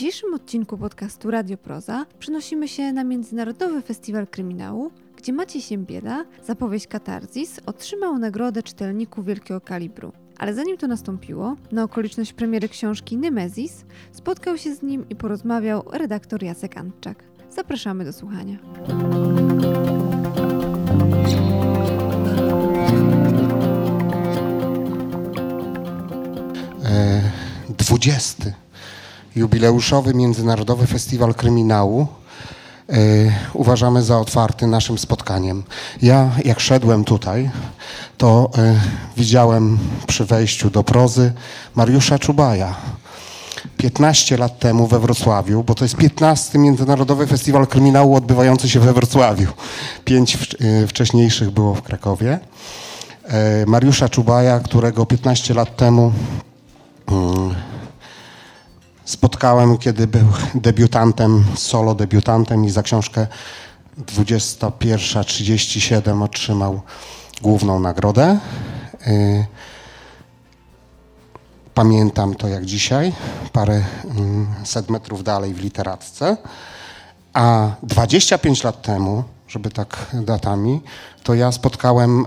dzisiejszym odcinku podcastu Radio Proza przenosimy się na Międzynarodowy Festiwal Kryminału, gdzie Maciej Siembieda, zapowieść Katarzis, otrzymał nagrodę czytelników wielkiego kalibru. Ale zanim to nastąpiło, na okoliczność premiery książki Nemezis, spotkał się z nim i porozmawiał redaktor Jacek Antczak. Zapraszamy do słuchania. E, 20. Jubileuszowy Międzynarodowy Festiwal Kryminału e, uważamy za otwarty naszym spotkaniem. Ja, jak szedłem tutaj, to e, widziałem przy wejściu do prozy Mariusza Czubaja. 15 lat temu we Wrocławiu, bo to jest 15. Międzynarodowy Festiwal Kryminału odbywający się we Wrocławiu. Pięć e, wcześniejszych było w Krakowie. Mariusza Czubaja, którego 15 lat temu mm, spotkałem, kiedy był debiutantem, solo debiutantem i za książkę 21.37 otrzymał główną nagrodę. Y, Pamiętam to jak dzisiaj, parę mm, set metrów dalej w literatce. A 25 lat temu, żeby tak datami, to ja spotkałem y,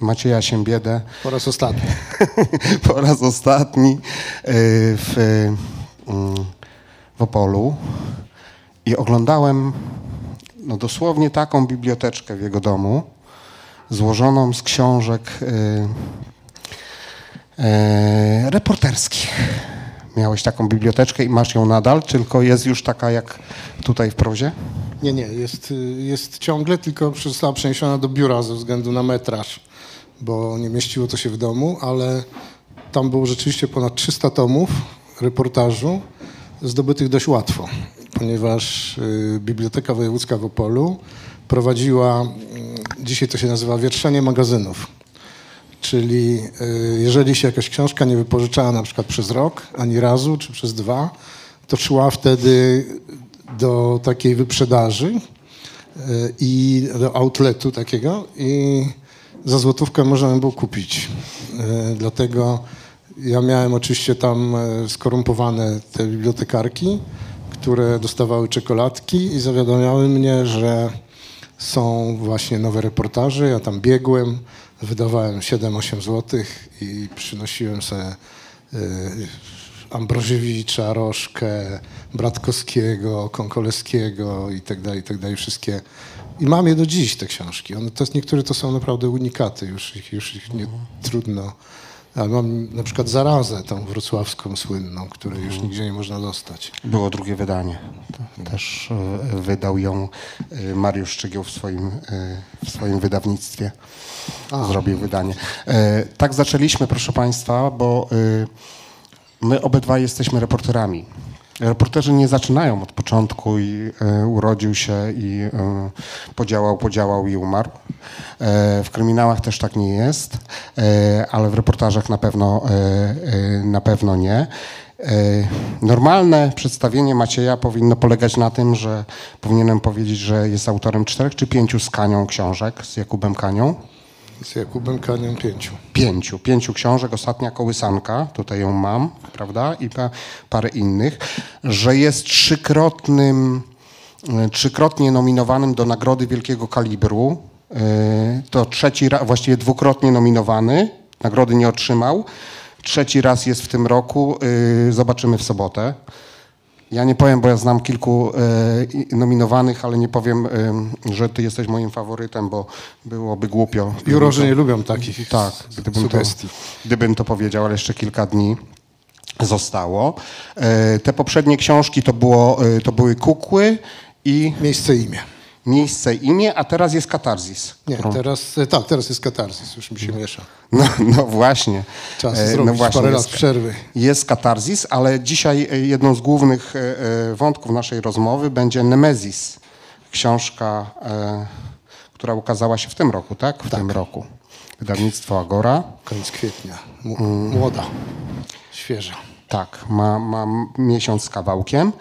Macieja Siembiedę Po raz ostatni. po raz ostatni y, w, mm, w Opolu i oglądałem no, dosłownie taką biblioteczkę w jego domu, złożoną z książek y, y, reporterskich. Miałeś taką biblioteczkę i masz ją nadal, tylko jest już taka jak tutaj w prozie? Nie, nie, jest, y, jest ciągle, tylko została przeniesiona do biura ze względu na metraż, bo nie mieściło to się w domu, ale tam było rzeczywiście ponad 300 tomów reportażu zdobytych dość łatwo, ponieważ y, Biblioteka Wojewódzka w Opolu prowadziła, mm, dzisiaj to się nazywa wierszenie magazynów. Czyli y, jeżeli się jakaś książka nie wypożyczała na przykład przez rok, ani razu, czy przez dwa, to szła wtedy do takiej wyprzedaży y, i do outletu takiego i za złotówkę można było kupić. Y, Dlatego ja miałem oczywiście tam y, skorumpowane te bibliotekarki, które dostawały czekoladki i zawiadamiały mnie, że są właśnie nowe reportaże. Ja tam biegłem, wydawałem 7-8 złotych i przynosiłem sobie Ambroziewicza, Rożkę, Bratkowskiego, Konkoleskiego i tak dalej, i tak dalej, wszystkie. I mam je do dziś, te książki. One, to niektóre to są naprawdę unikaty, już ich, już ich nie trudno. A mam na przykład Zarazę, tą wrocławską słynną, której już nigdzie nie można dostać. Było drugie wydanie. Też e, wydał ją e, Mariusz Szczygieł w swoim, e, w swoim wydawnictwie. Zrobił wydanie. Tak zaczęliśmy, proszę Państwa, bo my obydwaj jesteśmy reporterami. Reporterzy nie zaczynają od początku i e, urodził się i e, podziałał, podziałał i umarł. E, w kryminałach też tak nie jest, ale w reportażach na pewno, na pewno nie. Normalne przedstawienie Macieja powinno polegać na tym, że powinienem powiedzieć, że jest autorem czterech czy pięciu z Kanią książek, z Jakubem Kanią. Z Jakubem Kanią pięciu. Pięciu, pięciu książek, ostatnia kołysanka, tutaj ją mam, prawda, i pa, parę innych, że jest trzykrotnym, e, trzykrotnie nominowanym do Nagrody Wielkiego Kalibru. E, To trzeci raz, właściwie dwukrotnie nominowany, nagrody nie otrzymał. Trzeci raz jest w tym roku, e, zobaczymy w sobotę. Ja nie powiem, bo ja znam kilku e, nominowanych, ale nie powiem, że ty jesteś moim faworytem, bo byłoby głupio. Jurorzy nie lubią takich Tak, gdybym to, sugestii. gdybym to powiedział, ale jeszcze kilka dni zostało. E, Te poprzednie książki to, było, e, to były Kukły i Miejsce imię. Miejsce imię, a teraz jest Katarzis. Nie, którą- teraz, e, tak, teraz jest katarzis, już mi się miesza. No, no właśnie. Czas E, zrobić parę lat jest, przerwy. Jest katarzis, ale dzisiaj e, jedną z głównych e, e, wątków naszej rozmowy będzie Nemezis. Książka, e, która ukazała się w tym roku, tak? W tym roku. Wydawnictwo Agora. Koniec kwietnia. M- Młoda, świeża. Tak, ma, ma miesiąc z kawałkiem,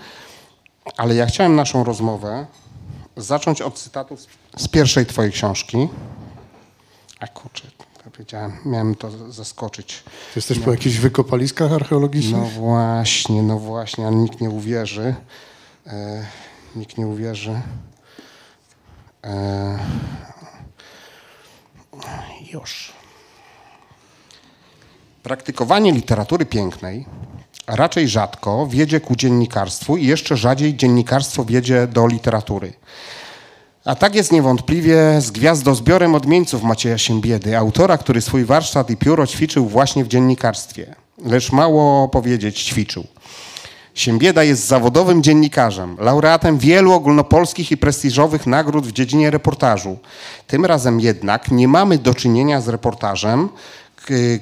ale ja chciałem naszą rozmowę zacząć od cytatu z, pierwszej twojej książki. A kurczę, Wiedziałem, miałem to zaskoczyć. Ty jesteś po jakichś wykopaliskach archeologicznych? No właśnie, no właśnie, ale nikt nie uwierzy. E, nikt nie uwierzy. E, już. Praktykowanie literatury pięknej raczej rzadko wiedzie ku dziennikarstwu i jeszcze rzadziej dziennikarstwo wiedzie do literatury. A tak jest niewątpliwie z gwiazdozbiorem odmieńców Macieja Siembiedy, autora, który swój warsztat i pióro ćwiczył właśnie w dziennikarstwie. Lecz mało powiedzieć ćwiczył. Siembieda jest zawodowym dziennikarzem, laureatem wielu ogólnopolskich i prestiżowych nagród w dziedzinie reportażu. Tym razem jednak nie mamy do czynienia z reportażem,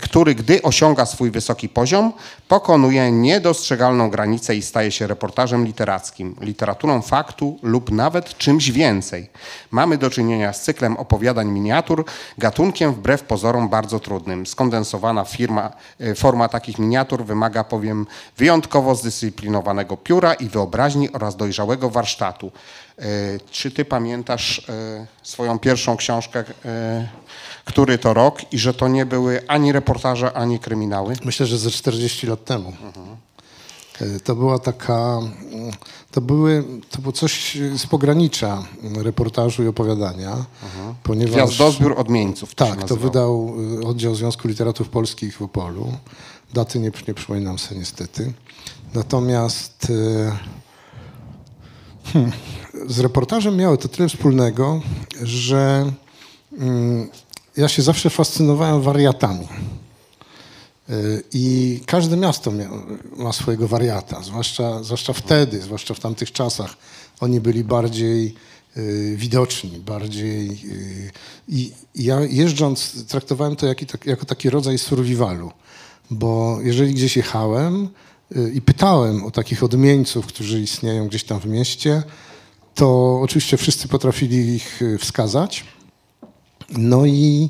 który gdy osiąga swój wysoki poziom, pokonuje niedostrzegalną granicę i staje się reportażem literackim, literaturą faktu lub nawet czymś więcej. Mamy do czynienia z cyklem opowiadań miniatur, gatunkiem wbrew pozorom bardzo trudnym. Skondensowana firma, e, forma takich miniatur wymaga powiem wyjątkowo zdyscyplinowanego pióra i wyobraźni oraz dojrzałego warsztatu. E, Czy ty pamiętasz swoją pierwszą książkę, który to rok i że to nie były ani reportaże, ani kryminały? Myślę, że ze 40 lat temu. E, To była taka, to, były, to było coś z pogranicza reportażu i opowiadania, ponieważ... Gwiazdozbiór odmieńców. Tak, to wydał y, oddział Związku Literatów Polskich w Opolu. Daty nie, nie przypominam sobie niestety. Natomiast y, hmm, z reportażem miały to tyle wspólnego, że mm, ja się zawsze fascynowałem wariatami. Y, I każde miasto mia, ma swojego wariata, zwłaszcza, zwłaszcza wtedy, zwłaszcza w tamtych czasach. Oni byli bardziej y, widoczni, bardziej. Y, I ja jeżdżąc, traktowałem to tak, jako taki rodzaj survivalu, bo jeżeli gdzieś jechałem i pytałem o takich odmieńców, którzy istnieją gdzieś tam w mieście, to oczywiście wszyscy potrafili ich wskazać. No i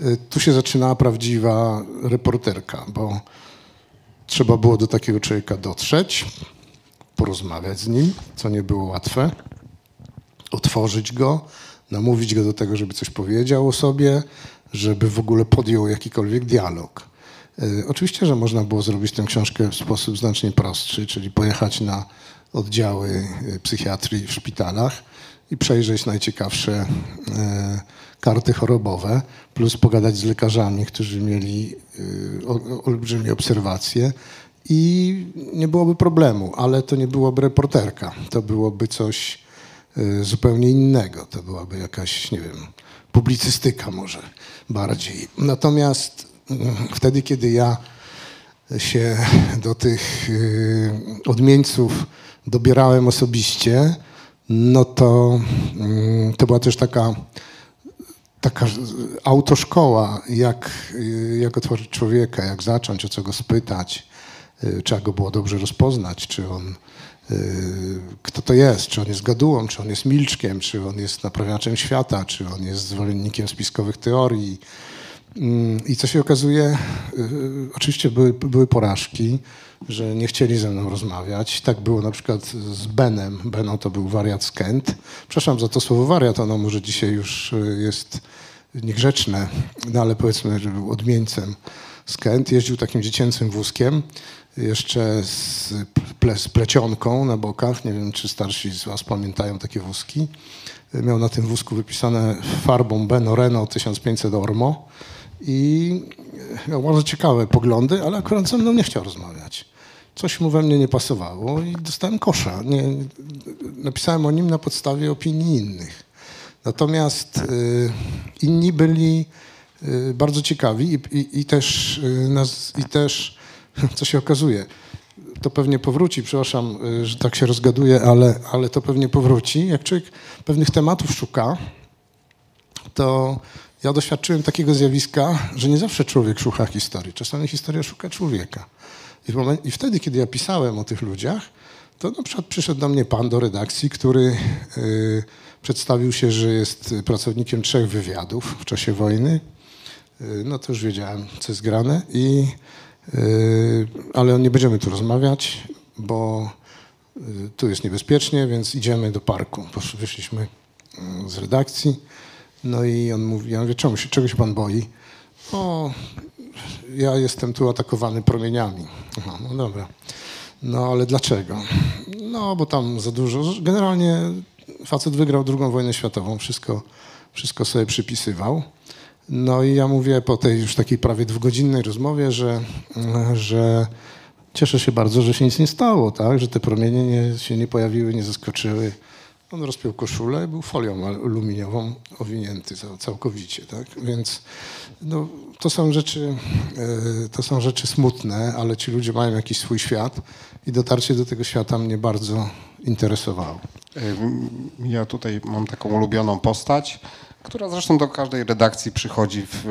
y, tu się zaczynała prawdziwa reporterka, bo trzeba było do takiego człowieka dotrzeć, porozmawiać z nim, co nie było łatwe, otworzyć go, namówić go do tego, żeby coś powiedział o sobie, żeby w ogóle podjął jakikolwiek dialog. Y, Oczywiście, że można było zrobić tę książkę w sposób znacznie prostszy, czyli pojechać na oddziały y, psychiatrii w szpitalach i przejrzeć najciekawsze karty chorobowe, plus pogadać z lekarzami, którzy mieli y, olbrzymie obserwacje. I nie byłoby problemu, ale to nie byłaby reporterka, to byłoby coś y, zupełnie innego, to byłaby jakaś, nie wiem, publicystyka może bardziej. Natomiast mm, wtedy, kiedy ja się do tych y, odmieńców dobierałem osobiście, no to mm, to była też taka, taka autoszkoła, jak, y, jak otworzyć człowieka, jak zacząć, o co go spytać, y, trzeba go było dobrze rozpoznać, czy on, y, kto to jest, czy on jest gadułą, czy on jest milczkiem, czy on jest naprawiaczem świata, czy on jest zwolennikiem spiskowych teorii, I co się okazuje, y, oczywiście były, były porażki, że nie chcieli ze mną rozmawiać. Tak było na przykład z Benem. Beno to był wariat z Kent. Przepraszam za to słowo wariat, ono może dzisiaj już y, jest niegrzeczne, no ale powiedzmy, że był odmieńcem z Kent. Jeździł takim dziecięcym wózkiem, jeszcze z, ple, z plecionką na bokach. Nie wiem, czy starsi z was pamiętają takie wózki. Miał na tym wózku wypisane farbą Beno Reno 1500 Ormo i miał bardzo ciekawe poglądy, ale akurat ze mną nie chciał rozmawiać. Coś mu we mnie nie pasowało i dostałem kosza. Nie, napisałem o nim na podstawie opinii innych. Natomiast y, inni byli y, bardzo ciekawi i, i, i, też, y, nas, i też, co się okazuje, to pewnie powróci, przepraszam, że tak się rozgaduję, ale, ale to pewnie powróci. Jak człowiek pewnych tematów szuka, to ja doświadczyłem takiego zjawiska, że nie zawsze człowiek szuka historii. Czasami historia szuka człowieka. I, I wtedy, kiedy ja pisałem o tych ludziach, to na przykład przyszedł do mnie pan do redakcji, który y, przedstawił się, że jest pracownikiem trzech wywiadów w czasie wojny. Y, no to już wiedziałem, co jest grane. I, y, ale nie będziemy tu rozmawiać, bo y, tu jest niebezpiecznie, więc idziemy do parku. Wyszliśmy z redakcji. No i on mówi, ja mówię, czemu się, czego się pan boi? O, ja jestem tu atakowany promieniami. Aha, no dobra. No ale dlaczego? No bo tam za dużo. Generalnie facet wygrał drugą wojnę światową, wszystko, wszystko sobie przypisywał. No i ja mówię po tej już takiej prawie dwugodzinnej rozmowie, że, że cieszę się bardzo, że się nic nie stało, tak? że te promienie nie, się nie pojawiły, nie zaskoczyły. On rozpiął koszulę, był folią aluminiową owinięty całkowicie, tak? Więc no, to są rzeczy, e, to są rzeczy smutne, ale ci ludzie mają jakiś swój świat i dotarcie do tego świata mnie bardzo interesowało. Ja tutaj mam taką ulubioną postać, która zresztą do każdej redakcji przychodzi w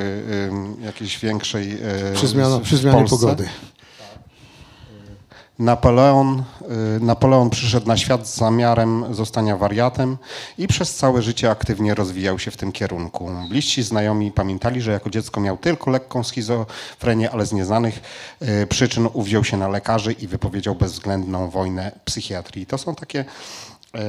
jakiejś większej przy, zmiana, przy zmianie pogody. Napoleon, y, Napoleon przyszedł na świat z zamiarem zostania wariatem i przez całe życie aktywnie rozwijał się w tym kierunku. Bliżsi znajomi pamiętali, że jako dziecko miał tylko lekką schizofrenię, ale z nieznanych y, przyczyn uwziął się na lekarzy i wypowiedział bezwzględną wojnę psychiatrii. To są takie y,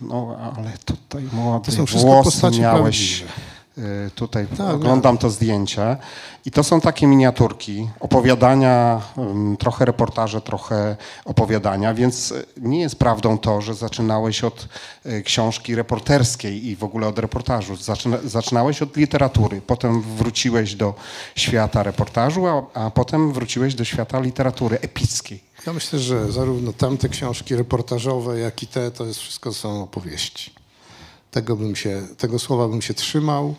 no, ale tutaj młody to są włosy miałeś. Prawdziwe. Y, tutaj tak, oglądam to zdjęcie i to są takie miniaturki, opowiadania, trochę reportaże, trochę opowiadania, więc nie jest prawdą to, że zaczynałeś od y, książki reporterskiej i w ogóle od reportażu. Zaczyna, zaczynałeś od literatury, potem wróciłeś do świata reportażu, a, a potem wróciłeś do świata literatury epickiej. Ja myślę, że zarówno tamte książki reportażowe, jak i te, to jest wszystko są opowieści. Tego, bym się, tego słowa bym się trzymał.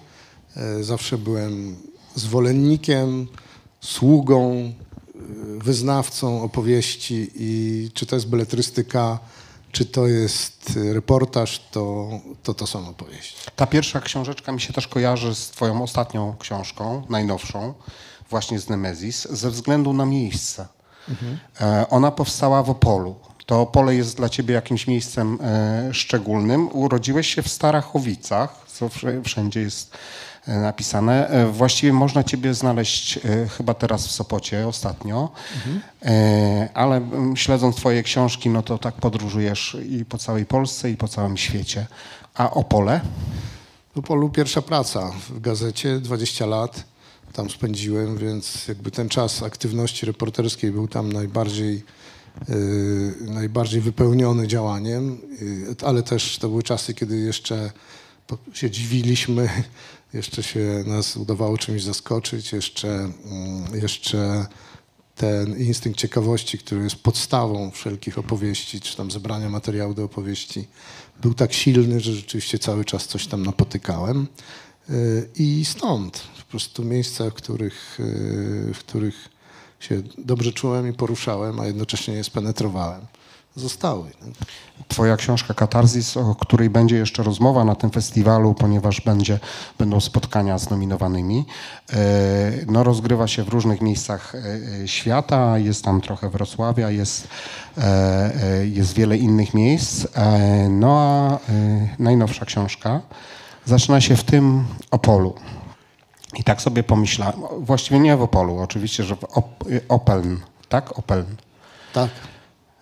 E, zawsze byłem zwolennikiem, sługą, e, wyznawcą opowieści i czy to jest beletrystyka, czy to jest reportaż, to to, to są opowieści. Ta pierwsza książeczka mi się też kojarzy z twoją ostatnią książką, najnowszą, właśnie z Nemezis, ze względu na miejsce. Mhm. Ona powstała w Opolu. To pole jest dla ciebie jakimś miejscem e, szczególnym. Urodziłeś się w Starachowicach, co wszędzie jest e, napisane. E, właściwie można ciebie znaleźć chyba teraz w Sopocie ostatnio, mhm. ale śledząc twoje książki, no to tak podróżujesz i po całej Polsce, i po całym świecie. A Opole? W Opolu pierwsza praca w gazecie, 20 lat tam spędziłem, więc jakby ten czas aktywności reporterskiej był tam najbardziej najbardziej wypełniony działaniem, y, ale też to były czasy, kiedy jeszcze się dziwiliśmy, jeszcze się nas udawało czymś zaskoczyć, jeszcze, mm, jeszcze ten instynkt ciekawości, który jest podstawą wszelkich opowieści, czy tam zebrania materiału do opowieści, był tak silny, że rzeczywiście cały czas coś tam napotykałem. Y, I stąd po prostu miejsca, w których, w których się dobrze czułem i poruszałem, a jednocześnie je spenetrowałem, zostały. Twoja książka Katarzis, o której będzie jeszcze rozmowa na tym festiwalu, ponieważ będzie, będą spotkania z nominowanymi, e, no, rozgrywa się w różnych miejscach e, e, świata. Jest tam trochę Wrocławia, jest, jest wiele innych miejsc. No a najnowsza książka zaczyna się w tym Opolu. I tak sobie pomyślałem, właściwie nie w Opolu, oczywiście, że w Op Opeln, tak? Opeln. Tak.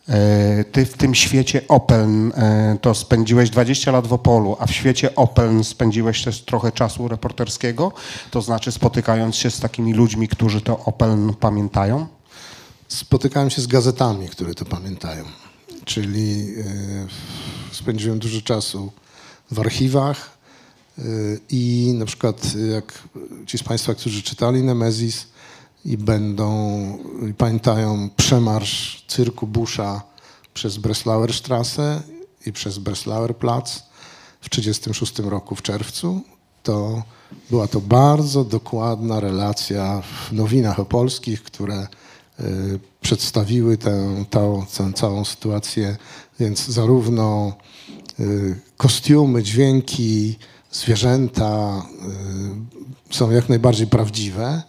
E, ty w tym świecie Opeln e, to spędziłeś 20 lat w Opolu, a w świecie Opeln spędziłeś też trochę czasu reporterskiego, to znaczy spotykając się z takimi ludźmi, którzy to Opeln pamiętają? Spotykałem się z gazetami, które to pamiętają. Czyli e, spędziłem dużo czasu w archiwach, i na przykład jak ci z Państwa, którzy czytali Nemezis i będą, i pamiętają przemarsz cyrku Busza przez Breslauer Strasse i przez Breslauer Platz w 1936 roku w czerwcu, to była to bardzo dokładna relacja w nowinach opolskich, które y, przedstawiły tę, tę, całą sytuację, więc zarówno y, kostiumy, dźwięki, zwierzęta y, są jak najbardziej prawdziwe,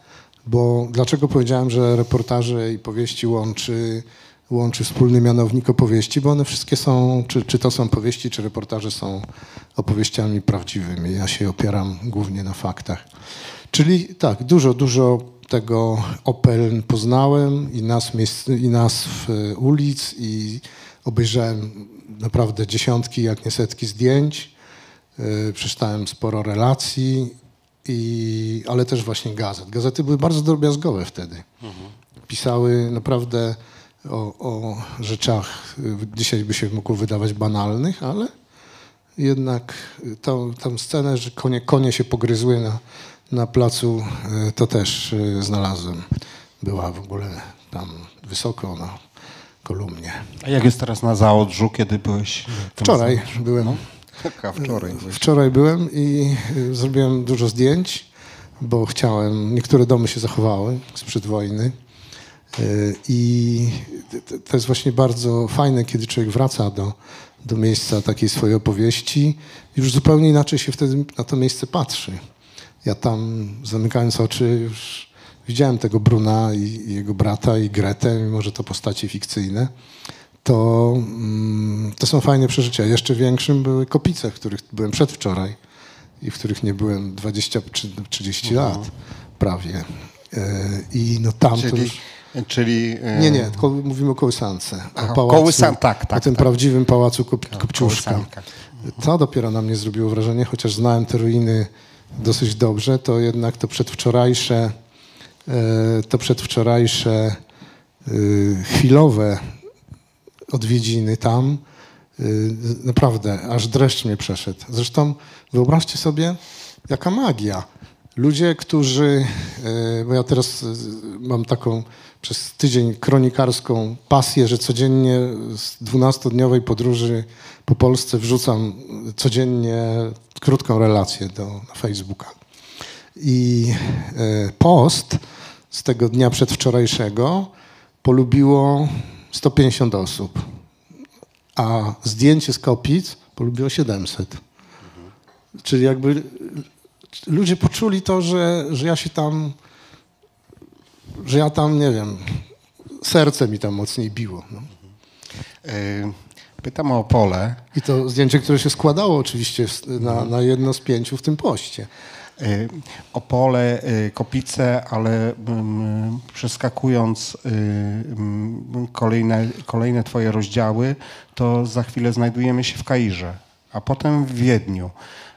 bo dlaczego powiedziałem, że reportaże i powieści łączy, łączy wspólny mianownik opowieści, bo one wszystkie są, czy, czy to są powieści, czy reportaże są opowieściami prawdziwymi. Ja się opieram głównie na faktach. Czyli tak, dużo, dużo tego Opel poznałem i nazw, i nazw y, ulic i obejrzałem naprawdę dziesiątki, jak nie setki zdjęć. Y, przeczytałem sporo relacji i, ale też właśnie gazet. Gazety były bardzo drobiazgowe wtedy. Pisały naprawdę o, o rzeczach, y, dzisiaj by się mogło wydawać banalnych, ale jednak y, tą, tą scenę, że konie, konie się pogryzły na, na placu, to też znalazłem. Była w ogóle tam wysoko na kolumnie. A jak jest teraz na zaodrzu, kiedy byłeś? Wczoraj na zaodrzu? Wczoraj. Wczoraj byłem i y, zrobiłem dużo zdjęć, bo chciałem. Niektóre domy się zachowały sprzed wojny. Y, I to jest właśnie bardzo fajne, kiedy człowiek wraca do, do miejsca takiej swojej opowieści. Już zupełnie inaczej się wtedy na to miejsce patrzy. Ja tam, zamykając oczy, już widziałem tego Bruna i, i jego brata i Gretę, mimo że to postacie fikcyjne to, mm, to są fajne przeżycia. Jeszcze większym były Kopice, w których byłem przedwczoraj i w których nie byłem 20 czy 30 lat prawie. E, I no tam to Czyli, już... czyli e, Nie, nie, tylko mówimy o kołysance. Aha, o pałacu, kołysan- tak, tak, O tym tak. prawdziwym pałacu Kop, Kopciuszka. kołysanka. To dopiero na mnie zrobiło wrażenie, chociaż znałem te ruiny dosyć dobrze, to jednak to przedwczorajsze, e, to przedwczorajsze e, chwilowe odwiedziny tam, y, naprawdę, aż dreszcz mnie przeszedł. Zresztą wyobraźcie sobie, jaka magia. Ludzie, którzy, y, bo ja teraz y, mam taką przez tydzień kronikarską pasję, że codziennie z 12-dniowej podróży po Polsce wrzucam codziennie krótką relację do, na Facebooka. I post z tego dnia przedwczorajszego polubiło 150 osób, a zdjęcie z Kopic polubiło 700. Czyli jakby ludzie poczuli to, że, że ja się tam, że ja tam, nie wiem, serce mi tam mocniej biło. No. e, Pytam o Opole. I to zdjęcie, które się składało oczywiście na, na jedno z pięciu w tym poście. E, Opole, e, Kopice, ale mm, przeskakując e, mm, kolejne, kolejne twoje rozdziały, to za chwilę znajdujemy się w Kairze, a potem w Wiedniu,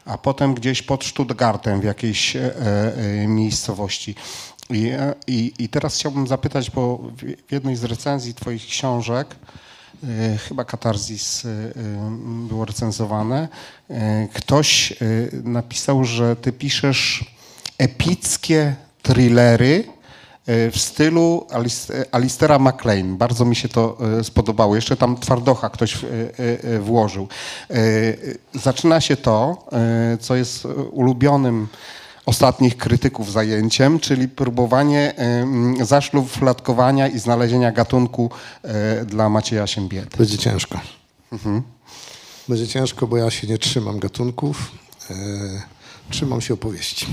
a potem gdzieś pod Stuttgartem w jakiejś e, e, miejscowości. I, e, i, I teraz chciałbym zapytać, bo w jednej z recenzji twoich książek chyba Katarzis e, e, było recenzowane. E, Ktoś e, napisał, że ty piszesz epickie thrillery e, w stylu Alis- e, Alistera MacLean. Bardzo mi się to e, spodobało. Jeszcze tam twardocha ktoś e, e, e, włożył. E, e, Zaczyna się to, e, co jest e, ulubionym ostatnich krytyków zajęciem, czyli próbowanie zaszlufladkowania i znalezienia gatunku e, dla Macieja Siembiedy. Będzie ciężko. Będzie ciężko, bo ja się nie trzymam gatunków. E, trzymam się opowieści.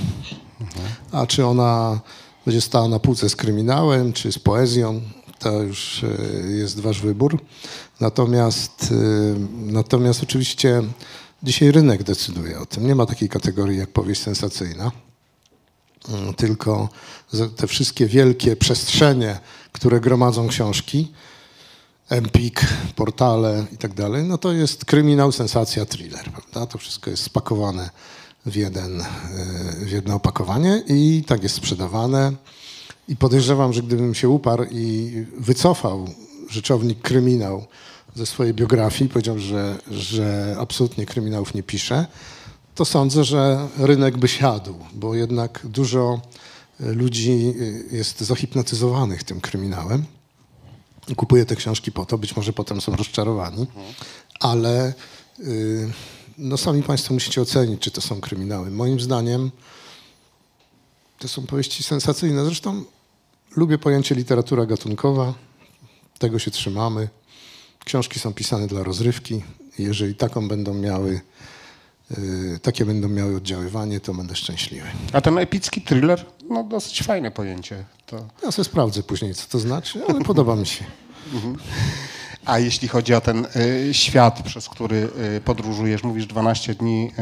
A czy ona będzie stała na półce z kryminałem, czy z poezją, to już e, jest wasz wybór. Natomiast, natomiast oczywiście dzisiaj rynek decyduje o tym. Nie ma takiej kategorii jak powieść sensacyjna. Mm, tylko te wszystkie wielkie przestrzenie, które gromadzą książki, Empik, portale i tak dalej, no to jest kryminał, sensacja, thriller, prawda? To wszystko jest spakowane w, jeden, e, w jedno opakowanie i tak jest sprzedawane. I podejrzewam, że gdybym się uparł i wycofał rzeczownik kryminał ze swojej biografii, powiedział, że, że absolutnie kryminałów nie pisze, to sądzę, że rynek by siadł, bo jednak dużo e, ludzi e, jest zahipnotyzowanych tym kryminałem. Kupuję te książki po to, być może potem są rozczarowani, ale y, no sami Państwo musicie ocenić, czy to są kryminały. Moim zdaniem to są powieści sensacyjne. Zresztą lubię pojęcie literatura gatunkowa, tego się trzymamy. Książki są pisane dla rozrywki. Jeżeli taką będą miały, y, takie będą miały oddziaływanie, to będę szczęśliwy. A ten epicki thriller, no dosyć fajne pojęcie. To... Ja sobie sprawdzę później, co to znaczy, ale podoba mi się. A jeśli chodzi o ten y, świat, przez który y, podróżujesz, mówisz 12 dni,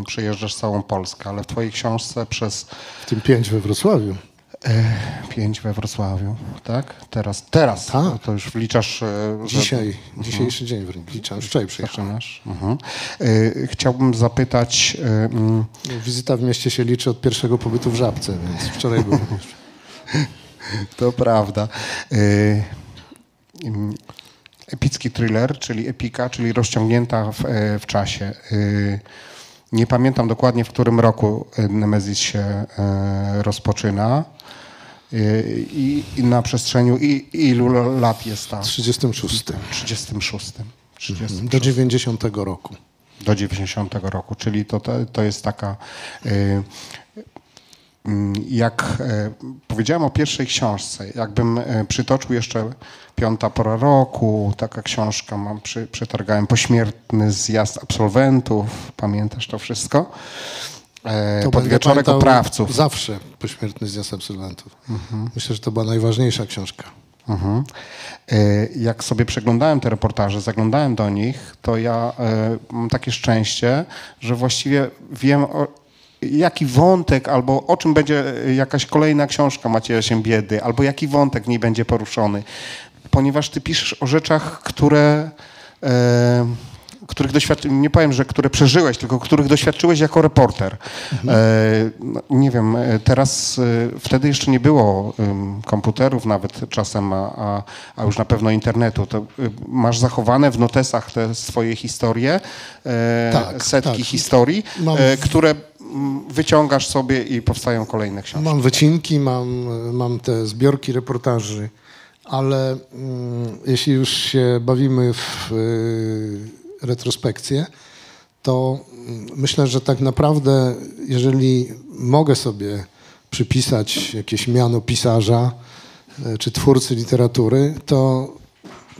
y, przejeżdżasz całą Polskę, ale w twojej książce przez W tym pięć we Wrocławiu. E, pięć we Wrocławiu, tak? Teraz, teraz. Tak. To już wliczasz. e, że- Dzisiaj, dzisiejszy dzień wręcz, liczam, wczoraj przyjechałem. Mhm. E, Chciałbym zapytać. mm, Wizyta w mieście się liczy od pierwszego pobytu w Żabce, więc wczoraj byłem. To prawda. Epicki thriller, czyli epika, czyli rozciągnięta w, w czasie. Nie pamiętam dokładnie, w którym roku Nemezis się rozpoczyna. I, i na przestrzeni i, ilu lat jest ta? 36. 36. 36. Do 90 roku. do 90 roku, czyli to, to, jest taka. y, Jak e, powiedziałem o pierwszej książce, jakbym e, przytoczył jeszcze Piąta pora roku, taka książka mam, przy, przetargałem Pośmiertny zjazd absolwentów, pamiętasz to wszystko? E, To Pod będę wieczorek pamiętał oprawców. Zawsze pośmiertny zjazd absolwentów. Myślę, że to była najważniejsza książka. Mhm. E, Jak sobie przeglądałem te reportaże, zaglądałem do nich, to ja e, mam takie szczęście, że właściwie wiem, o, jaki wątek albo o czym będzie e, jakaś kolejna książka Macieja Siembiedy, albo jaki wątek w niej będzie poruszony. Ponieważ ty piszesz o rzeczach, które... E, których doświadczy, nie powiem, że które przeżyłeś, tylko których doświadczyłeś jako reporter. E, no, nie wiem, e, teraz, e, wtedy jeszcze nie było em, komputerów nawet czasem, a, a, a już na pewno internetu. To e, masz zachowane w notesach te swoje historie, e, Tak, setki tak. historii, Mam- e, które mm, wyciągasz sobie i powstają kolejne książki. Mam wycinki, mam, mam te zbiorki reportaży, ale mm, jeśli już się bawimy w y, retrospekcję, to myślę, że tak naprawdę, jeżeli mogę sobie przypisać jakieś miano pisarza y, czy twórcy literatury, to,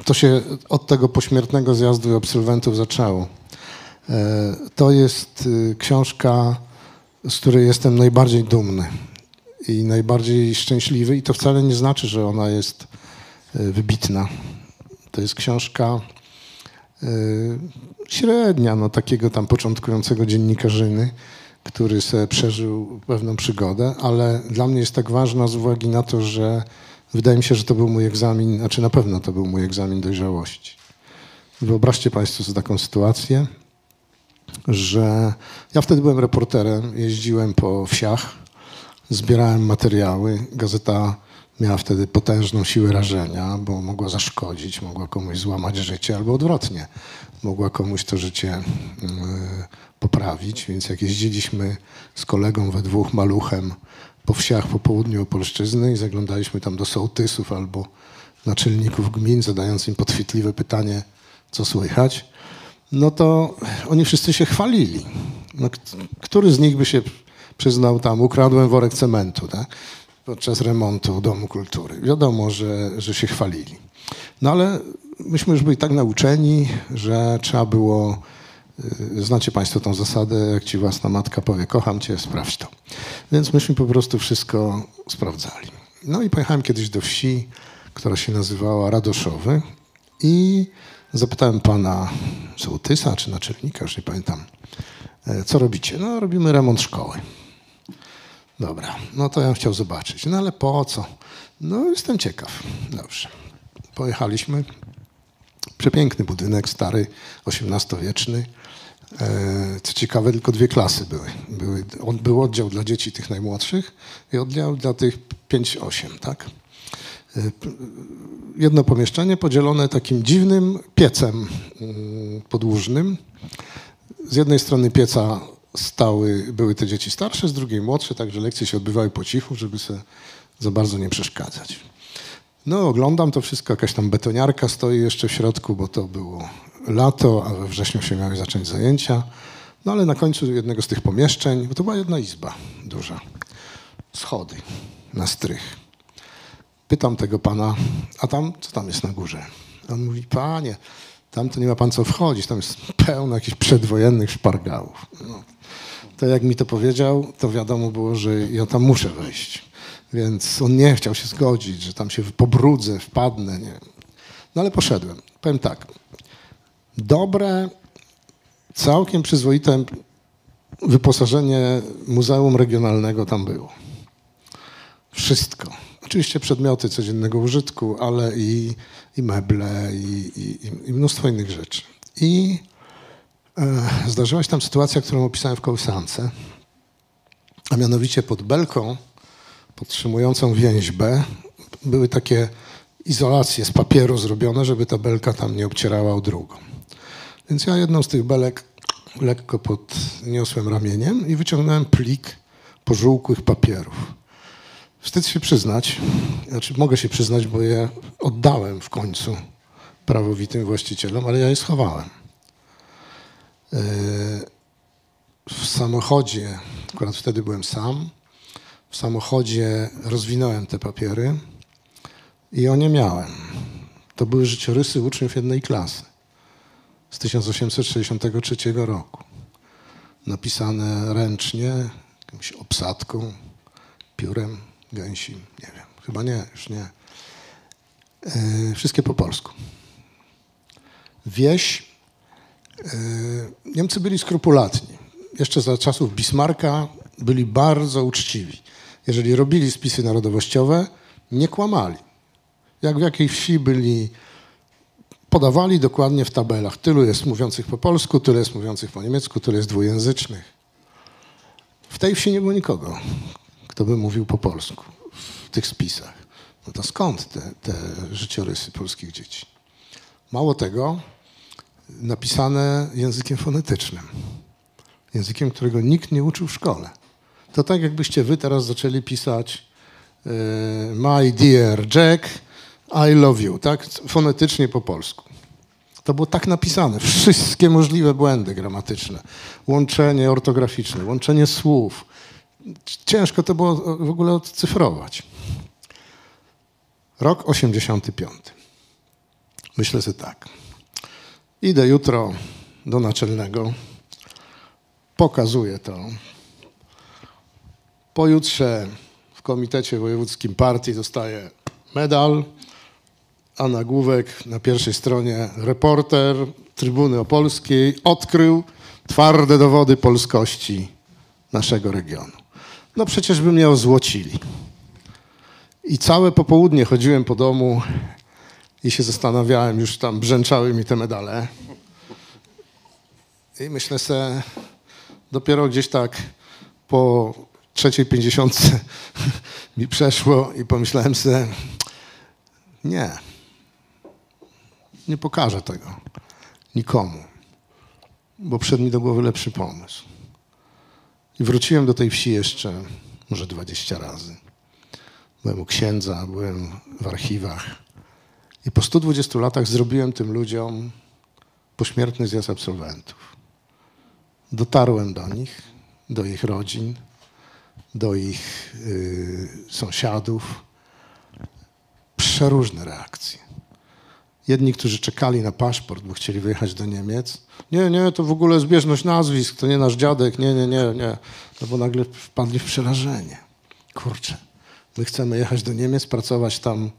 to się od tego pośmiertnego zjazdu absolwentów zaczęło. E, To jest y, książka, z której jestem najbardziej dumny i najbardziej szczęśliwy i to wcale nie znaczy, że ona jest wybitna. To jest książka średnia, no takiego tam początkującego dziennikarzyny, który sobie przeżył pewną przygodę, ale dla mnie jest tak ważna z uwagi na to, że wydaje mi się, że to był mój egzamin, znaczy na pewno to był mój egzamin dojrzałości. Wyobraźcie Państwo sobie taką sytuację, że ja wtedy byłem reporterem, jeździłem po wsiach, zbierałem materiały. Gazeta miała wtedy potężną siłę rażenia, bo mogła zaszkodzić, mogła komuś złamać życie, albo odwrotnie, mogła komuś to życie y, poprawić. Więc jak jeździliśmy z kolegą we dwóch maluchem po wsiach po południu Opolszczyzny i zaglądaliśmy tam do sołtysów albo naczelników gmin, zadając im podchwytliwe pytanie, co słychać, no to oni wszyscy się chwalili. No, który z nich by się przyznał tam, ukradłem worek cementu tak? Podczas remontu Domu Kultury. Wiadomo, że, że się chwalili. No ale myśmy już byli tak nauczeni, że trzeba było, y, znacie Państwo tą zasadę, jak ci własna matka powie, kocham Cię, sprawdź to. Więc myśmy po prostu wszystko sprawdzali. No i pojechałem kiedyś do wsi, która się nazywała Radoszowy i zapytałem pana sołtysa czy naczelnika, już nie pamiętam, e, co robicie? No robimy remont szkoły. Dobra, no to ja chciał zobaczyć. No ale po co? No jestem ciekaw. Dobrze. Pojechaliśmy. Przepiękny budynek, stary, XVIII-wieczny. E, Co ciekawe, tylko dwie klasy były. były. Był oddział dla dzieci tych najmłodszych i oddział dla tych 5-8, tak? E, Jedno pomieszczenie podzielone takim dziwnym piecem mm, podłużnym. Z jednej strony pieca stały, były te dzieci starsze, z drugiej młodsze, także lekcje się odbywały po cichu, żeby se za bardzo nie przeszkadzać. No, oglądam to wszystko, jakaś tam betoniarka stoi jeszcze w środku, bo to było lato, a we wrześniu się miały zacząć zajęcia. No ale na końcu jednego z tych pomieszczeń, bo to była jedna izba duża, schody na strych. Pytam tego pana, a tam, co tam jest na górze? On mówi, panie, tam to nie ma pan co wchodzić, tam jest pełno jakichś przedwojennych szpargałów. No. To jak mi to powiedział, to wiadomo było, że ja tam muszę wejść. Więc on nie chciał się zgodzić, że tam się pobrudzę, wpadnę. Nie. No ale poszedłem. Powiem tak. Dobre, całkiem przyzwoite wyposażenie Muzeum Regionalnego tam było. Wszystko. Oczywiście przedmioty codziennego użytku, ale i, i meble, i, i, i mnóstwo innych rzeczy. I zdarzyła się tam sytuacja, którą opisałem w kołysance, a mianowicie pod belką podtrzymującą więźbę były takie izolacje z papieru zrobione, żeby ta belka tam nie obcierała o drugą. Więc ja jedną z tych belek lekko podniosłem ramieniem i wyciągnąłem plik pożółkłych papierów. Wstyd się przyznać, znaczy mogę się przyznać, bo je oddałem w końcu prawowitym właścicielom, ale ja je schowałem. Yy, w samochodzie, akurat wtedy byłem sam, w samochodzie rozwinąłem te papiery i o nie miałem. To były życiorysy uczniów jednej klasy z 1863 roku. Napisane ręcznie, jakąś obsadką, piórem gęsim, nie wiem, chyba nie, już nie. E, wszystkie po polsku. Wieś. E, Niemcy byli skrupulatni. Jeszcze za czasów Bismarcka byli bardzo uczciwi. Jeżeli robili spisy narodowościowe, nie kłamali. Jak w jakiej wsi byli, podawali dokładnie w tabelach. Tylu jest mówiących po polsku, tyle jest mówiących po niemiecku, tyle jest dwujęzycznych. W tej wsi nie było nikogo, kto by mówił po polsku w tych spisach. No to skąd te, te życiorysy polskich dzieci? Mało tego, napisane językiem fonetycznym. Językiem, którego nikt nie uczył w szkole. To tak, jakbyście wy teraz zaczęli pisać e, My dear Jack, I love you, tak? Fonetycznie po polsku. To było tak napisane. Wszystkie możliwe błędy gramatyczne. Łączenie ortograficzne, łączenie słów. Ciężko to było w ogóle odcyfrować. Rok 85. Myślę sobie tak. Idę jutro do naczelnego, pokazuję to. Pojutrze w komitecie wojewódzkim partii dostaję medal, a nagłówek na pierwszej stronie reporter Trybuny Opolskiej odkrył twarde dowody polskości naszego regionu. No przecież by mnie ozłocili. I całe popołudnie chodziłem po domu i się zastanawiałem, już tam brzęczały mi te medale. I myślę sobie, dopiero gdzieś tak po trzeciej pięćdziesiątce mi przeszło i pomyślałem sobie, nie, nie pokażę tego nikomu, bo przyszedł mi do głowy lepszy pomysł. I wróciłem do tej wsi jeszcze może 20 razy. Byłem u księdza, byłem w archiwach. I po 120 latach zrobiłem tym ludziom pośmiertny zjazd absolwentów. Dotarłem do nich, do ich rodzin, do ich y, sąsiadów. Przeróżne reakcje. Jedni, którzy czekali na paszport, bo chcieli wyjechać do Niemiec. Nie, nie, to w ogóle zbieżność nazwisk, to nie nasz dziadek, nie, nie, nie, nie. No bo nagle wpadli w przerażenie. Kurczę, my chcemy jechać do Niemiec, pracować tam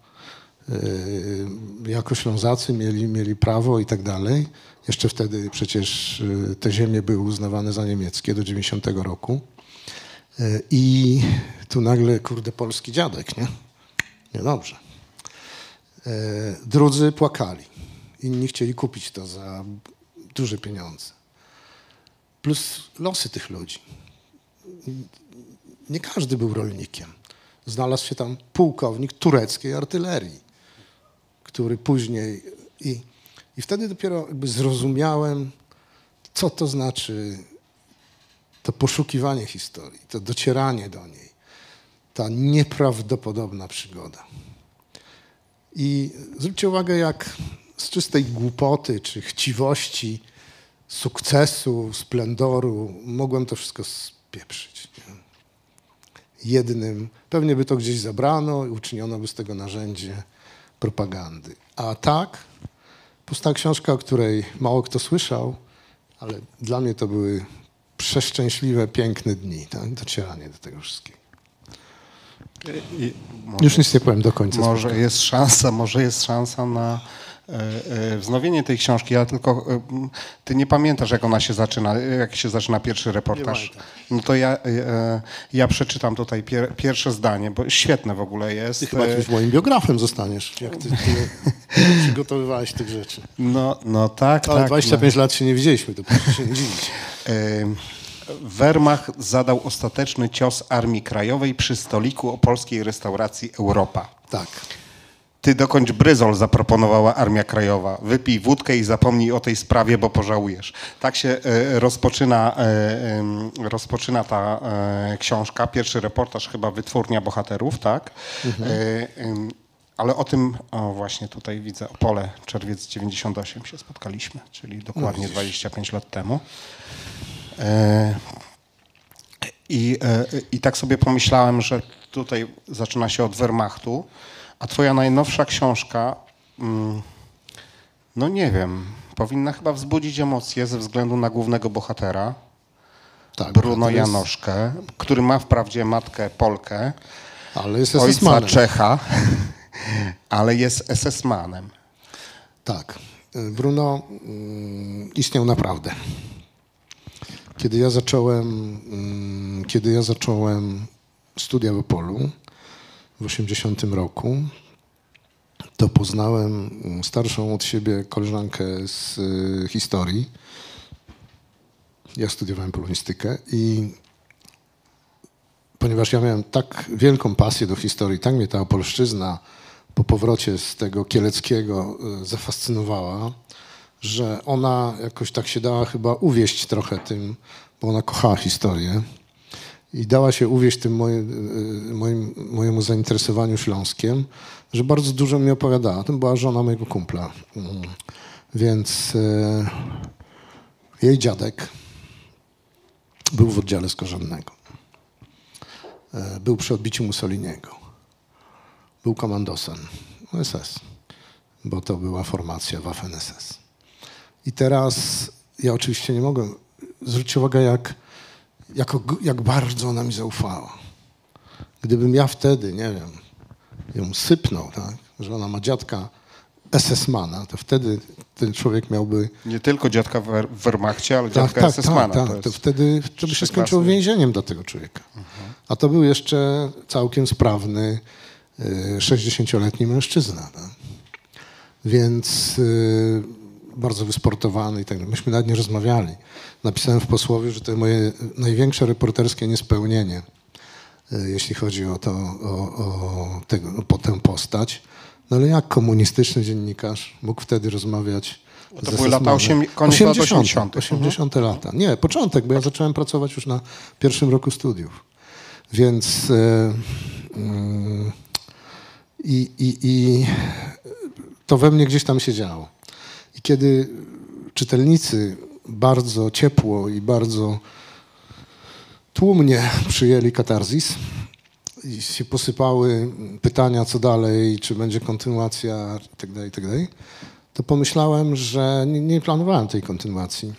jako Ślązacy, mieli, mieli prawo i tak dalej. Jeszcze wtedy przecież yy, te ziemie były uznawane za niemieckie do 90 roku. Yy, I tu nagle, kurde, polski dziadek, nie? Niedobrze. Drudzy płakali. Inni chcieli kupić to za duże pieniądze. Plus losy tych ludzi. Nie każdy był rolnikiem. Znalazł się tam pułkownik tureckiej artylerii, który później. I, i wtedy dopiero jakby zrozumiałem, co to znaczy to poszukiwanie historii, to docieranie do niej, ta nieprawdopodobna przygoda. I zwróćcie uwagę, jak z czystej głupoty czy chciwości, sukcesu, splendoru mogłem to wszystko spieprzyć. Jednym, pewnie by to gdzieś zabrano i uczyniono by z tego narzędzie propagandy. A tak, pusta książka, o której mało kto słyszał, ale dla mnie to były przeszczęśliwe, piękne dni, tak? docieranie do tego wszystkiego. I Już nic nie powiem do końca. Może jest szansa, może jest szansa na wznowienie tej książki. Ja tylko, e, ty nie pamiętasz, jak ona się zaczyna, jak się zaczyna pierwszy reportaż. No to ja, e, ja przeczytam tutaj pier, pierwsze zdanie, bo świetne w ogóle jest. Ty chyba E, jakimś moim biografem zostaniesz, jak ty, ty przygotowywałeś tych rzeczy. No, no tak, Ale tak. 25 lat się nie widzieliśmy, to proszę się nie dziwić. Wehrmacht zadał ostateczny cios Armii Krajowej przy stoliku o polskiej restauracji Europa. Tak. Ty dokończ bryzol, zaproponowała Armia Krajowa. Wypij wódkę i zapomnij o tej sprawie, bo pożałujesz. Tak się e, rozpoczyna, e, rozpoczyna ta e, książka. Pierwszy reportaż chyba Wytwórnia Bohaterów, tak? Em, ale o tym, o właśnie tutaj widzę, Opole, czerwiec 98 się spotkaliśmy, czyli dokładnie 25 lat temu. I, I tak sobie pomyślałem, że tutaj zaczyna się od Wehrmachtu, a twoja najnowsza książka, mm, no nie wiem, powinna chyba wzbudzić emocje ze względu na głównego bohatera, tak Bruno jest- Janoszkę, który ma wprawdzie matkę Polkę, Ale jest ojca. Czecha, ale jest SS-manem. Tak. Bruno mm, istniał naprawdę. Kiedy ja zacząłem, mm, kiedy ja zacząłem studia w Opolu w 80 roku, to poznałem starszą od siebie koleżankę z y, historii. Ja studiowałem polonistykę i ponieważ ja miałem tak wielką pasję do historii, tak mnie ta opolszczyzna po powrocie z tego kieleckiego e, zafascynowała, że ona jakoś tak się dała chyba uwieść trochę tym, bo ona kochała historię i dała się uwieść tym moje, e, moim, mojemu zainteresowaniu Śląskiem, że bardzo dużo mi opowiadała. To była żona mojego kumpla. Mm. Więc e, jej dziadek był w oddziale skorzennego. E, Był przy odbiciu Mussoliniego. Był komandosem SS, bo to była formacja Waffen-SS. I teraz ja oczywiście nie mogę zwrócić uwagę, jak, jak, og- jak bardzo ona mi zaufała. Gdybym ja wtedy, nie wiem, ją sypnął, tak, że ona ma dziadka SS-mana, to wtedy ten człowiek miałby Nie tylko dziadka w Wehrmachcie, ale tak, dziadka tak, SS-mana. tak, to tak. To jest- wtedy to by się skończyło więzieniem dla tego człowieka. A to był jeszcze całkiem sprawny, y, 60-letni mężczyzna. Tak? Więc y, bardzo wysportowany i tak dalej. Myśmy nawet nie rozmawiali. Napisałem w posłowie, że to moje największe reporterskie niespełnienie, y, jeśli chodzi o, to, o, o, tego, o tę postać. No ale jak komunistyczny dziennikarz mógł wtedy rozmawiać To były lata Sesmanem? osiem- koniec lat 80. 80 lata. Nie, początek, bo ja zacząłem pracować już na pierwszym roku studiów. Więc e, mm, i, i, i to we mnie gdzieś tam się działo. I kiedy czytelnicy bardzo ciepło i bardzo tłumnie przyjęli katarzis i się posypały pytania, co dalej, czy będzie kontynuacja itd., itd., to pomyślałem, że nie, nie planowałem tej kontynuacji.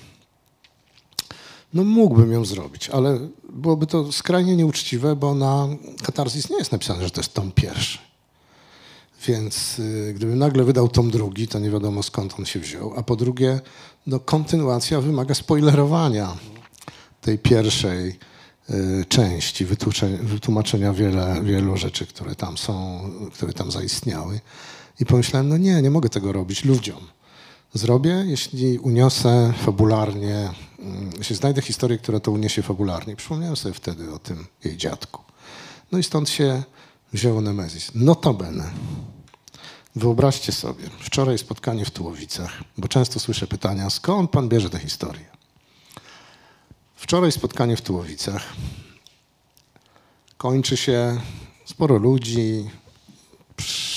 No mógłbym ją zrobić, ale byłoby to skrajnie nieuczciwe, bo na Katarzys nie jest napisane, że to jest tom pierwszy. Więc y, gdybym nagle wydał tom drugi, to nie wiadomo skąd on się wziął. A po drugie, no, kontynuacja wymaga spoilerowania tej pierwszej y, części, wytłumaczenia wiele, wielu rzeczy, które tam są, które tam zaistniały. I pomyślałem, no nie, nie mogę tego robić ludziom. Zrobię, jeśli uniosę fabularnie, mm, jeśli znajdę historię, która to uniesie fabularnie. Przypomniałem sobie wtedy o tym jej dziadku. No i stąd się wzięło Nemezis. Notabene. Wyobraźcie sobie, wczoraj spotkanie w Tułowicach, bo często słyszę pytania, skąd pan bierze tę historię? Wczoraj spotkanie w Tułowicach. Kończy się, sporo ludzi,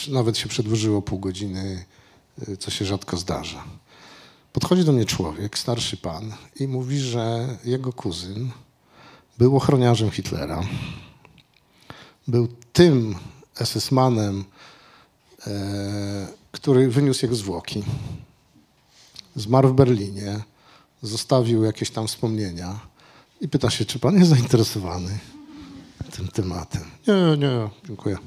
nawet się przedłużyło pół godziny, y, co się rzadko zdarza. Podchodzi do mnie człowiek, starszy pan, i mówi, że jego kuzyn był ochroniarzem Hitlera. Był tym SS-manem, e, który wyniósł jego zwłoki. Zmarł w Berlinie, zostawił jakieś tam wspomnienia i pyta się, czy pan jest zainteresowany tym tematem. Nie, nie, dziękuję.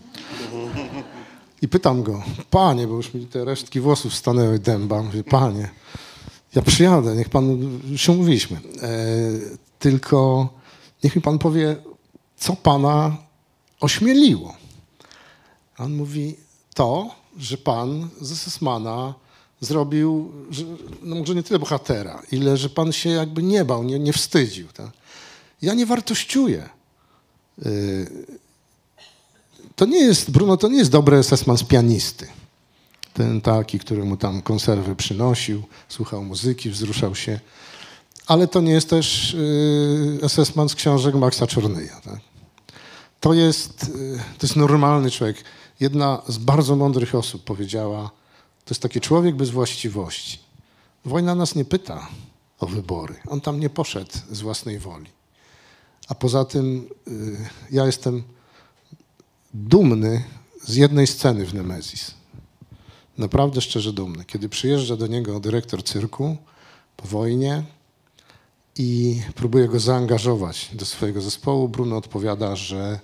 I pytam go, panie, bo już mi te resztki włosów stanęły dęba. Mówię, panie, ja przyjadę, niech pan, już umówiliśmy. E, tylko niech mi pan powie, co pana ośmieliło. On mówi, to, że pan z Sesmana zrobił, że, no może nie tyle bohatera, ile że pan się jakby nie bał, nie, nie wstydził. Tak? Ja nie wartościuję. Y, to nie jest, Bruno, to nie jest dobry esesman z pianisty. Ten taki, który mu tam konserwy przynosił, słuchał muzyki, wzruszał się. Ale to nie jest też y, esesman z książek Maxa Czornyja. Tak? To, jest, y, to jest normalny człowiek. Jedna z bardzo mądrych osób powiedziała, to jest taki człowiek bez właściwości. Wojna nas nie pyta o wybory. On tam nie poszedł z własnej woli. A poza tym y, ja jestem dumny z jednej sceny w Nemezis. Naprawdę szczerze dumny. Kiedy przyjeżdża do niego dyrektor cyrku po wojnie i próbuje go zaangażować do swojego zespołu, Bruno odpowiada, że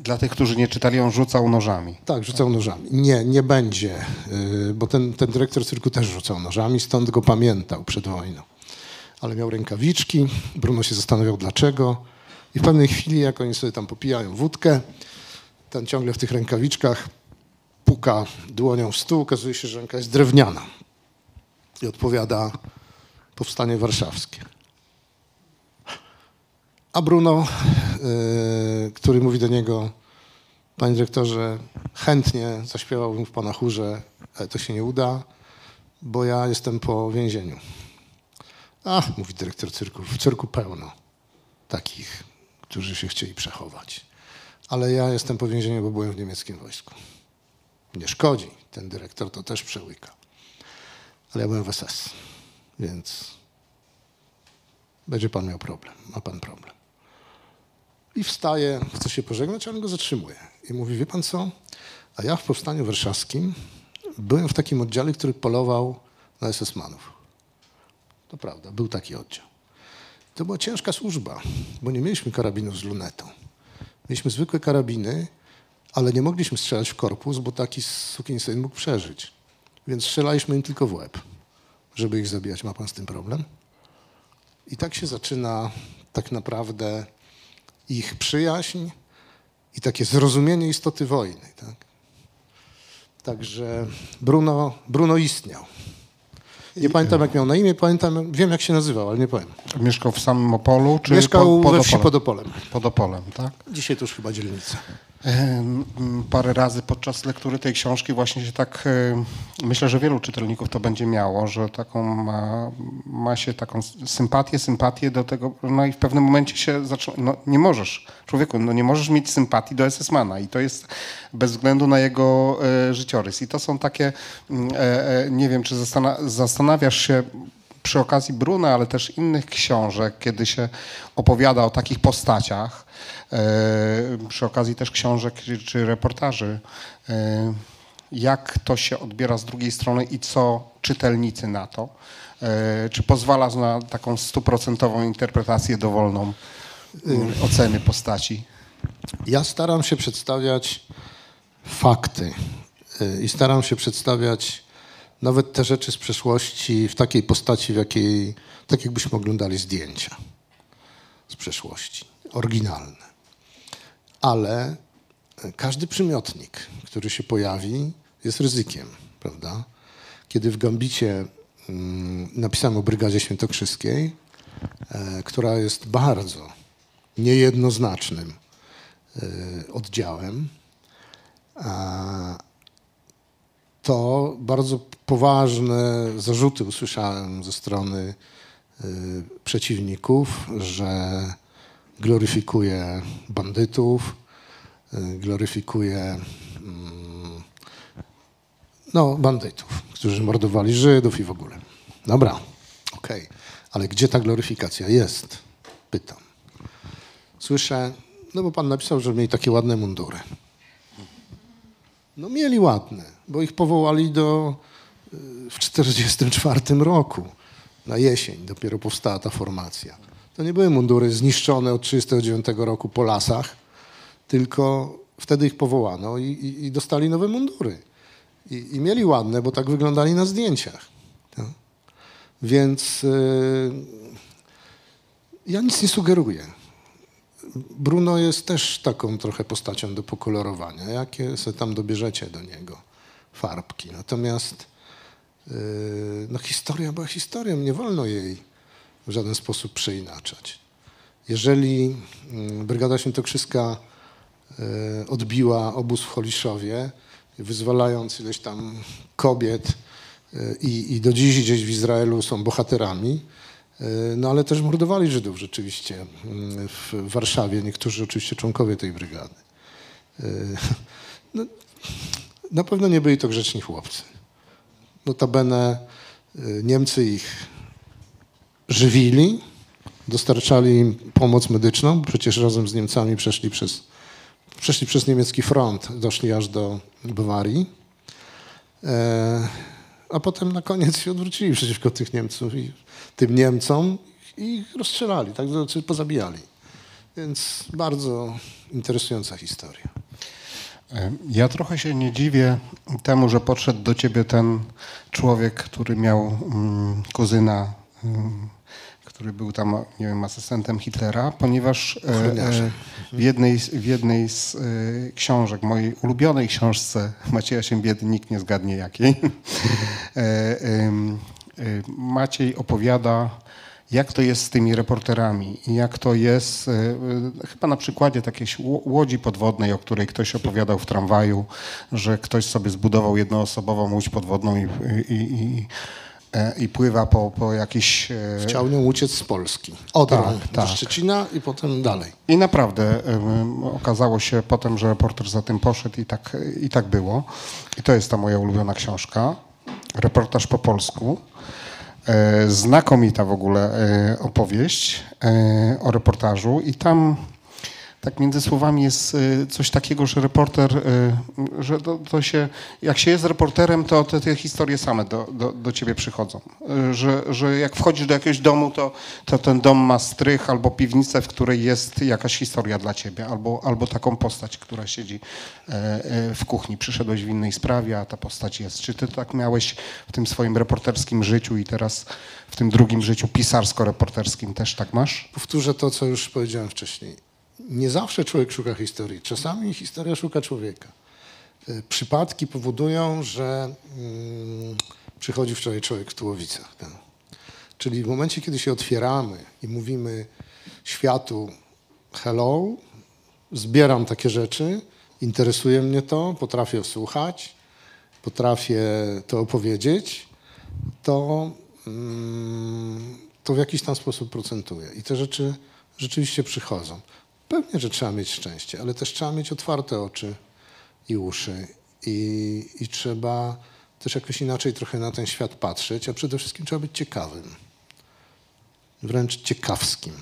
Dla tych, którzy nie czytali, on rzucał nożami. tak, rzucał nożami. Nie, nie będzie, y, bo ten, ten dyrektor cyrku też rzucał nożami, stąd go pamiętał przed wojną. Ale miał rękawiczki, Bruno się zastanawiał dlaczego i w pewnej chwili, jak oni sobie tam popijają wódkę, ten ciągle w tych rękawiczkach puka dłonią w stół, okazuje się, że ręka jest drewniana i odpowiada powstanie warszawskie. A Bruno, y, który mówi do niego, panie dyrektorze, chętnie zaśpiewałbym w pana chórze, ale to się nie uda, bo ja jestem po więzieniu. A, mówi dyrektor cyrku, w cyrku pełno takich, którzy się chcieli przechować. Ale ja jestem po więzieniu, bo byłem w niemieckim wojsku. Nie szkodzi, ten dyrektor to też przełyka. Ale ja byłem w SS, więc będzie pan miał problem, ma pan problem. I wstaje, chce się pożegnać, ale go zatrzymuje. I mówi, wie pan co, a ja w Powstaniu Warszawskim byłem w takim oddziale, który polował na SS-manów. To prawda, był taki oddział. To była ciężka służba, bo nie mieliśmy karabinów z lunetą. Mieliśmy zwykłe karabiny, ale nie mogliśmy strzelać w korpus, bo taki sukinsyn mógł przeżyć. Więc strzelaliśmy im tylko w łeb, żeby ich zabijać. Ma pan z tym problem? I tak się zaczyna tak naprawdę ich przyjaźń i takie zrozumienie istoty wojny. Tak? Także Bruno, Bruno istniał. Nie pamiętam, jak miał na imię, pamiętam, wiem, jak się nazywał, ale nie powiem. Mieszkał w samym Opolu, czy Mieszkał pod, we wsi pod? Opolem. pod Opolem, tak? Dzisiaj to już chyba dzielnica. Parę razy podczas lektury tej książki właśnie się tak, myślę, że wielu czytelników to będzie miało, że taką ma, ma się taką sympatię, sympatię do tego, no i w pewnym momencie się zaczyna, no nie możesz, człowieku, no nie możesz mieć sympatii do SS-mana i to jest bez względu na jego e, życiorys. I to są takie, e, e, nie wiem, czy zastana zastanawiasz się, przy okazji Bruna, ale też innych książek, kiedy się opowiada o takich postaciach, e, przy okazji też książek czy, reportaży, e, jak to się odbiera z drugiej strony i co czytelnicy na to? E, czy pozwala na taką stuprocentową interpretację dowolną oceny postaci? Ja staram się przedstawiać fakty i staram się przedstawiać nawet te rzeczy z przeszłości w takiej postaci, w jakiej, tak jakbyśmy oglądali zdjęcia z przeszłości, oryginalne. Ale y, każdy przymiotnik, który się pojawi, jest ryzykiem, prawda? Kiedy w Gambicie mm, napisałem o Brygadzie Świętokrzyskiej, e, która jest bardzo niejednoznacznym y, oddziałem, to bardzo poważne zarzuty usłyszałem ze strony y, przeciwników, że gloryfikuje bandytów, y, gloryfikuje mm, no, bandytów, którzy mordowali Żydów i w ogóle. Dobra, okej, ale gdzie ta gloryfikacja jest? Pytam. Słyszę, no bo pan napisał, że mieli takie ładne mundury. No mieli ładne, bo ich powołali do, w 1944 roku, na jesień dopiero powstała ta formacja. To nie były mundury zniszczone od 1939 roku po lasach, tylko wtedy ich powołano i, i, i dostali nowe mundury. I, I mieli ładne, bo tak wyglądali na zdjęciach. No. Więc y, ja nic nie sugeruję. Bruno jest też taką trochę postacią do pokolorowania. Jakie sobie tam dobierzecie do niego farbki. Natomiast yy, no, historia była historią, nie wolno jej w żaden sposób przeinaczać. Jeżeli yy, Brygada Świętokrzyska yy, odbiła obóz w Holiszowie, wyzwalając ileś tam kobiet yy, i, i do dziś gdzieś w Izraelu są bohaterami, no ale też mordowali Żydów rzeczywiście mm, w Warszawie, niektórzy oczywiście członkowie tej brygady. No, na pewno nie byli to grzeczni chłopcy. Notabene Niemcy ich żywili, dostarczali im pomoc medyczną, przecież razem z Niemcami przeszli przez, przeszli przez niemiecki front, doszli aż do Bawarii. E, a potem na koniec się odwrócili przeciwko tych Niemców i tym Niemcom i ich rozstrzelali, tak, znaczy pozabijali. Więc bardzo interesująca historia. Ja trochę się nie dziwię temu, że podszedł do ciebie ten człowiek, który miał um, kuzyna, um, który był tam, nie wiem, asystentem Hitlera, ponieważ e, e, w jednej, w jednej z e, książek, mojej ulubionej książce Macieja Siembiedy, nikt nie zgadnie jakiej, Maciej opowiada jak to jest z tymi reporterami jak to jest, e, e, chyba na przykładzie takiej łodzi podwodnej, o której ktoś opowiadał w tramwaju, że ktoś sobie zbudował jednoosobową łódź podwodną i, i, i i pływa po, po jakiś... E, Chciał nią uciec z Polski. Od tak, tak. Szczecina i potem dalej. I naprawdę um, okazało się potem, że reporter za tym poszedł i tak, i tak było. I to jest ta moja ulubiona książka. Reportaż po polsku. E, znakomita w ogóle e, opowieść e, o reportażu i tam tak między słowami jest y, coś takiego, że reporter, y, że to, to się, jak się jest reporterem, to te, te historie same do, do, do ciebie przychodzą. Y, że, że jak wchodzisz do jakiegoś domu, to, to ten dom ma strych albo piwnicę, w której jest jakaś historia dla ciebie, albo, albo taką postać, która siedzi e, e, w kuchni. Przyszedłeś w innej sprawie, a ta postać jest. Czy ty tak miałeś w tym swoim reporterskim życiu i teraz w tym drugim życiu pisarsko-reporterskim też tak masz? Powtórzę to, co już powiedziałem wcześniej nie zawsze człowiek szuka historii. Czasami historia szuka człowieka. E, przypadki powodują, że hmm, przychodzi wczoraj człowiek w Tułowicach. Czyli w momencie, kiedy się otwieramy i mówimy światu hello, zbieram takie rzeczy, interesuje mnie to, potrafię słuchać, potrafię to opowiedzieć, to, hmm, to w jakiś tam sposób procentuje. I te rzeczy rzeczywiście przychodzą. Pewnie, że trzeba mieć szczęście, ale też trzeba mieć otwarte oczy i uszy i, i trzeba też jakoś inaczej trochę na ten świat patrzeć, a przede wszystkim trzeba być ciekawym, wręcz ciekawskim.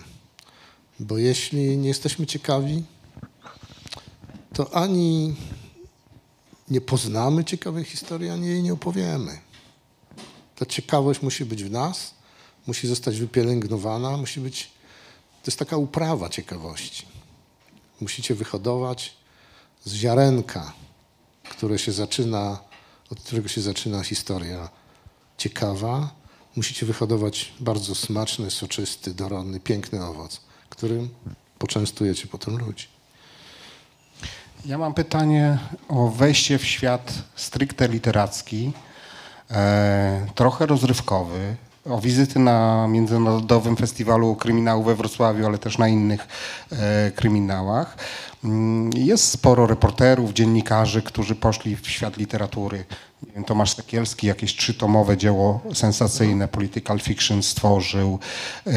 Bo jeśli nie jesteśmy ciekawi, to ani nie poznamy ciekawej historii, ani jej nie opowiemy. Ta ciekawość musi być w nas, musi zostać wypielęgnowana, musi być. To jest taka uprawa ciekawości musicie wyhodować z ziarenka, które się zaczyna, od którego się zaczyna historia ciekawa. Musicie wyhodować bardzo smaczny, soczysty, dorodny, piękny owoc, którym poczęstujecie potem ludzi. Ja mam pytanie o wejście w świat stricte literacki, e, trochę rozrywkowy, o wizyty na Międzynarodowym Festiwalu Kryminału we Wrocławiu, ale też na innych e, kryminałach. Mm, jest sporo reporterów, dziennikarzy, którzy poszli w świat literatury. Wiem, Tomasz Sekielski jakieś trzytomowe dzieło sensacyjne, political fiction stworzył. E,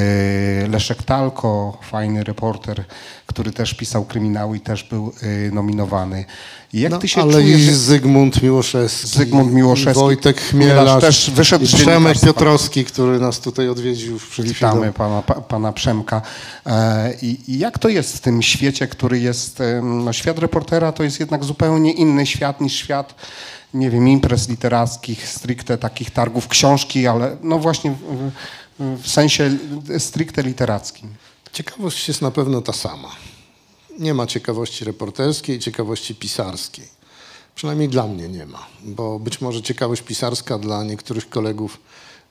Leszek Talko, fajny reporter, który też pisał kryminały i też był e, nominowany. Jak no, ty się ale czujesz? i Zygmunt Miłoszewski, Zygmunt Miłoszewski Wojtek Chmielarz, też wyszedł i Przemek Piotrowski, który nas tutaj odwiedził w Witamy pana, pana Przemka. E, I, I, jak to jest w tym świecie, który jest, no, świat reportera to jest jednak zupełnie inny świat niż świat, nie wiem, imprez literackich, stricte takich targów książki, ale no właśnie w, w sensie stricte literackim. Ciekawość jest na pewno ta sama. Nie ma ciekawości reporterskiej, ciekawości pisarskiej. Przynajmniej dla mnie nie ma, bo być może ciekawość pisarska dla niektórych kolegów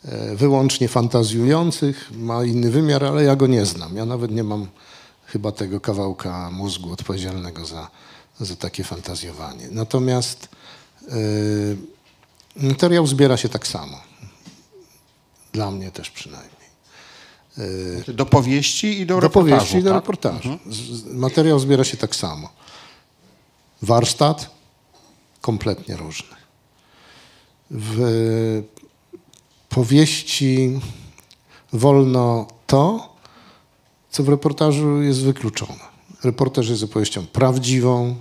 e, wyłącznie fantazjujących ma inny wymiar, ale ja go nie znam. Ja nawet nie mam chyba tego kawałka mózgu odpowiedzialnego za, za takie fantazjowanie. Natomiast materiał zbiera się tak samo. Dla mnie też przynajmniej. Do powieści i do, Do reportażu, powieści i do tak? reportażu. Z- Materiał zbiera się tak samo. Warsztat kompletnie różny. W powieści wolno to, co w reportażu jest wykluczone. Reportaż jest opowieścią prawdziwą,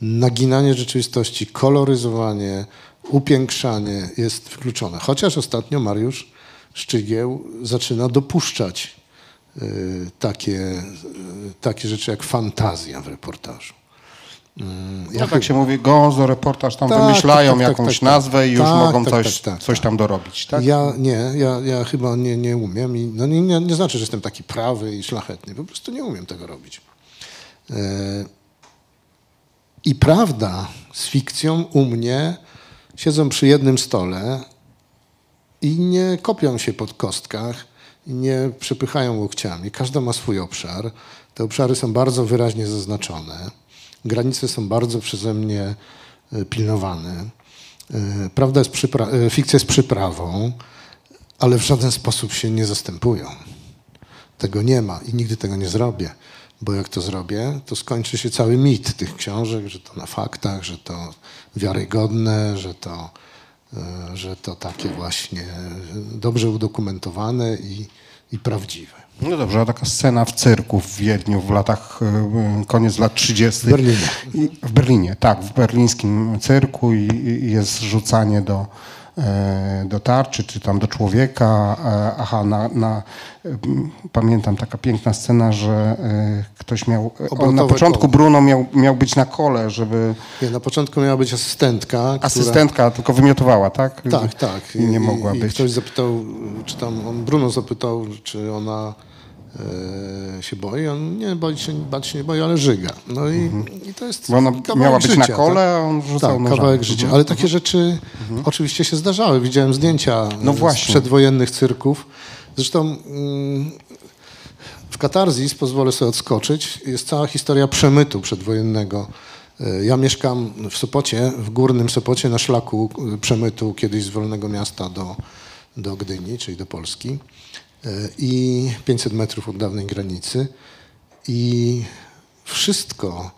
naginanie rzeczywistości, koloryzowanie, upiększanie jest wykluczone. Chociaż ostatnio Mariusz Szczygieł zaczyna dopuszczać y, takie, y, takie rzeczy jak fantazja w reportażu. Mm, Ja ja tak się mówi, gonzo, reportaż, tam Tak, wymyślają tak, tak, jakąś tak, tak. nazwę i już Tak, mogą coś, coś tam dorobić, tak? Ja nie, ja, ja chyba nie, nie umiem. I, no nie, nie, nie znaczy, że jestem taki prawy i szlachetny. Po prostu nie umiem tego robić. E, I prawda z fikcją u mnie siedzą przy jednym stole i nie kopią się pod kostkach, nie przepychają łokciami. Każda ma swój obszar. Te obszary są bardzo wyraźnie zaznaczone. Granice są bardzo przeze mnie e, pilnowane. E, Prawda jest przypra- e, fikcja jest przyprawą, ale w żaden sposób się nie zastępują. Tego nie ma i nigdy tego nie zrobię, bo jak to zrobię, to skończy się cały mit tych książek, że to na faktach, że to wiarygodne, że to, e, że to takie właśnie dobrze udokumentowane i, i prawdziwe. No dobrze, a taka scena w cyrku w Wiedniu w latach, y, koniec lat 30. W Berlinie. I, w Berlinie, tak, w berlińskim cyrku i, i jest rzucanie do, e, do tarczy, czy tam do człowieka. E, Aha, na, na, pamiętam taka piękna scena, że e, ktoś miał, na początku koło. Bruno miał, miał być na kole, żeby Nie, na początku miała być asystentka. która- asystentka tylko wymiotowała, tak? Tak, tak. I nie mogła i być. Ktoś zapytał, czy tam, on Bruno zapytał, czy ona e, się boi. On nie, boi się, bać się nie boi, ale żyga. No i, i to jest Bo ona miała być na życia, kole, tak? a on rzucał Tak, nożami. kawałek życia. Ale takie rzeczy oczywiście się zdarzały. Widziałem zdjęcia No e, z przedwojennych cyrków. Zresztą mm, w Katarzis, pozwolę sobie odskoczyć, jest cała historia przemytu przedwojennego. E, Ja mieszkam w Sopocie, w górnym Sopocie, na szlaku e, przemytu kiedyś z Wolnego Miasta do, do Gdyni, czyli do Polski. E, I 500 metrów od dawnej granicy. I wszystko,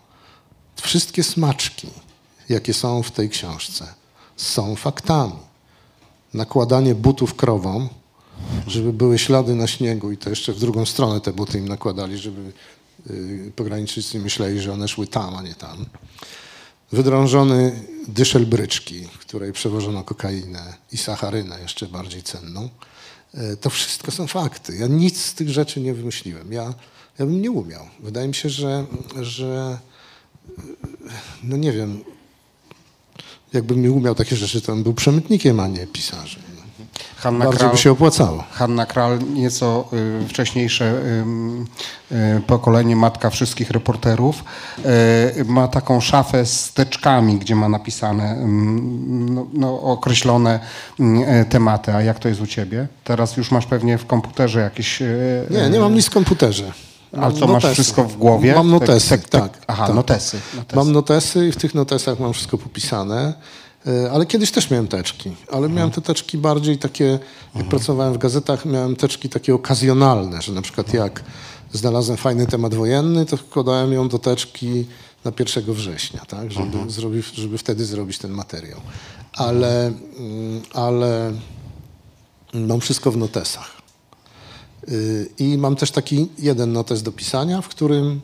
wszystkie smaczki, jakie są w tej książce, są faktami. Nakładanie butów krowom, żeby były ślady na śniegu i to jeszcze w drugą stronę te buty im nakładali, żeby y, pograniczycy myśleli, że one szły tam, a nie tam. Wydrążony dyszel bryczki, której przewożono kokainę i sacharynę jeszcze bardziej cenną. E, To wszystko są fakty. Ja nic z tych rzeczy nie wymyśliłem. Ja, ja bym nie umiał. Wydaje mi się, że, że y, no nie wiem, jakbym nie umiał takie rzeczy, to bym był przemytnikiem, a nie pisarzem. Hanna Bardzo Kral, by się opłacało. Hanna Kral, nieco y, wcześniejsze y, y, pokolenie, matka wszystkich reporterów, y, ma taką szafę z teczkami, gdzie ma napisane no, no, określone y, tematy. A jak to jest u ciebie? Teraz już masz pewnie w komputerze jakieś... Nie, nie mam nic w komputerze. Ale co, masz notesy. wszystko w głowie? Mam notesy, Tak, tak. tak, tak. Aha, tak. notesy, notesy. Mam notesy i w tych notesach mam wszystko popisane. E, Ale kiedyś też miałem teczki, ale miałem te teczki bardziej takie, jak pracowałem w gazetach, miałem teczki takie okazjonalne, że na przykład jak znalazłem fajny temat wojenny, to wkładałem ją do teczki na 1 września, tak, żeby, zrobić, żeby wtedy zrobić ten materiał. Ale, mm, ale mam wszystko w notesach. Y, I mam też taki jeden notes do pisania, w którym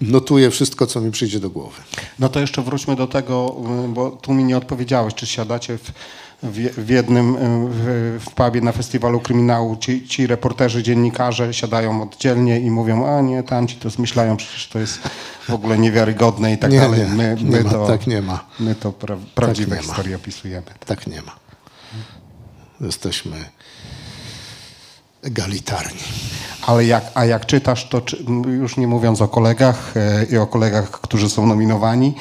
notuję wszystko, co mi przyjdzie do głowy. No to jeszcze wróćmy do tego, y, bo tu mi nie odpowiedziałeś, czy siadacie w, w, w jednym y, w, w pubie na festiwalu kryminału, ci, ci reporterzy, dziennikarze siadają oddzielnie i mówią, a nie, tamci to zmyślają, przecież to jest w ogóle niewiarygodne i tak Nie, dalej. nie, my, nie my ma, to, tak nie ma. My to pra, prawdziwe ma. historie opisujemy. Tak nie ma. Jesteśmy egalitarni. Ale jak, a jak czytasz, to czy, już nie mówiąc o kolegach e, i o kolegach, którzy są nominowani,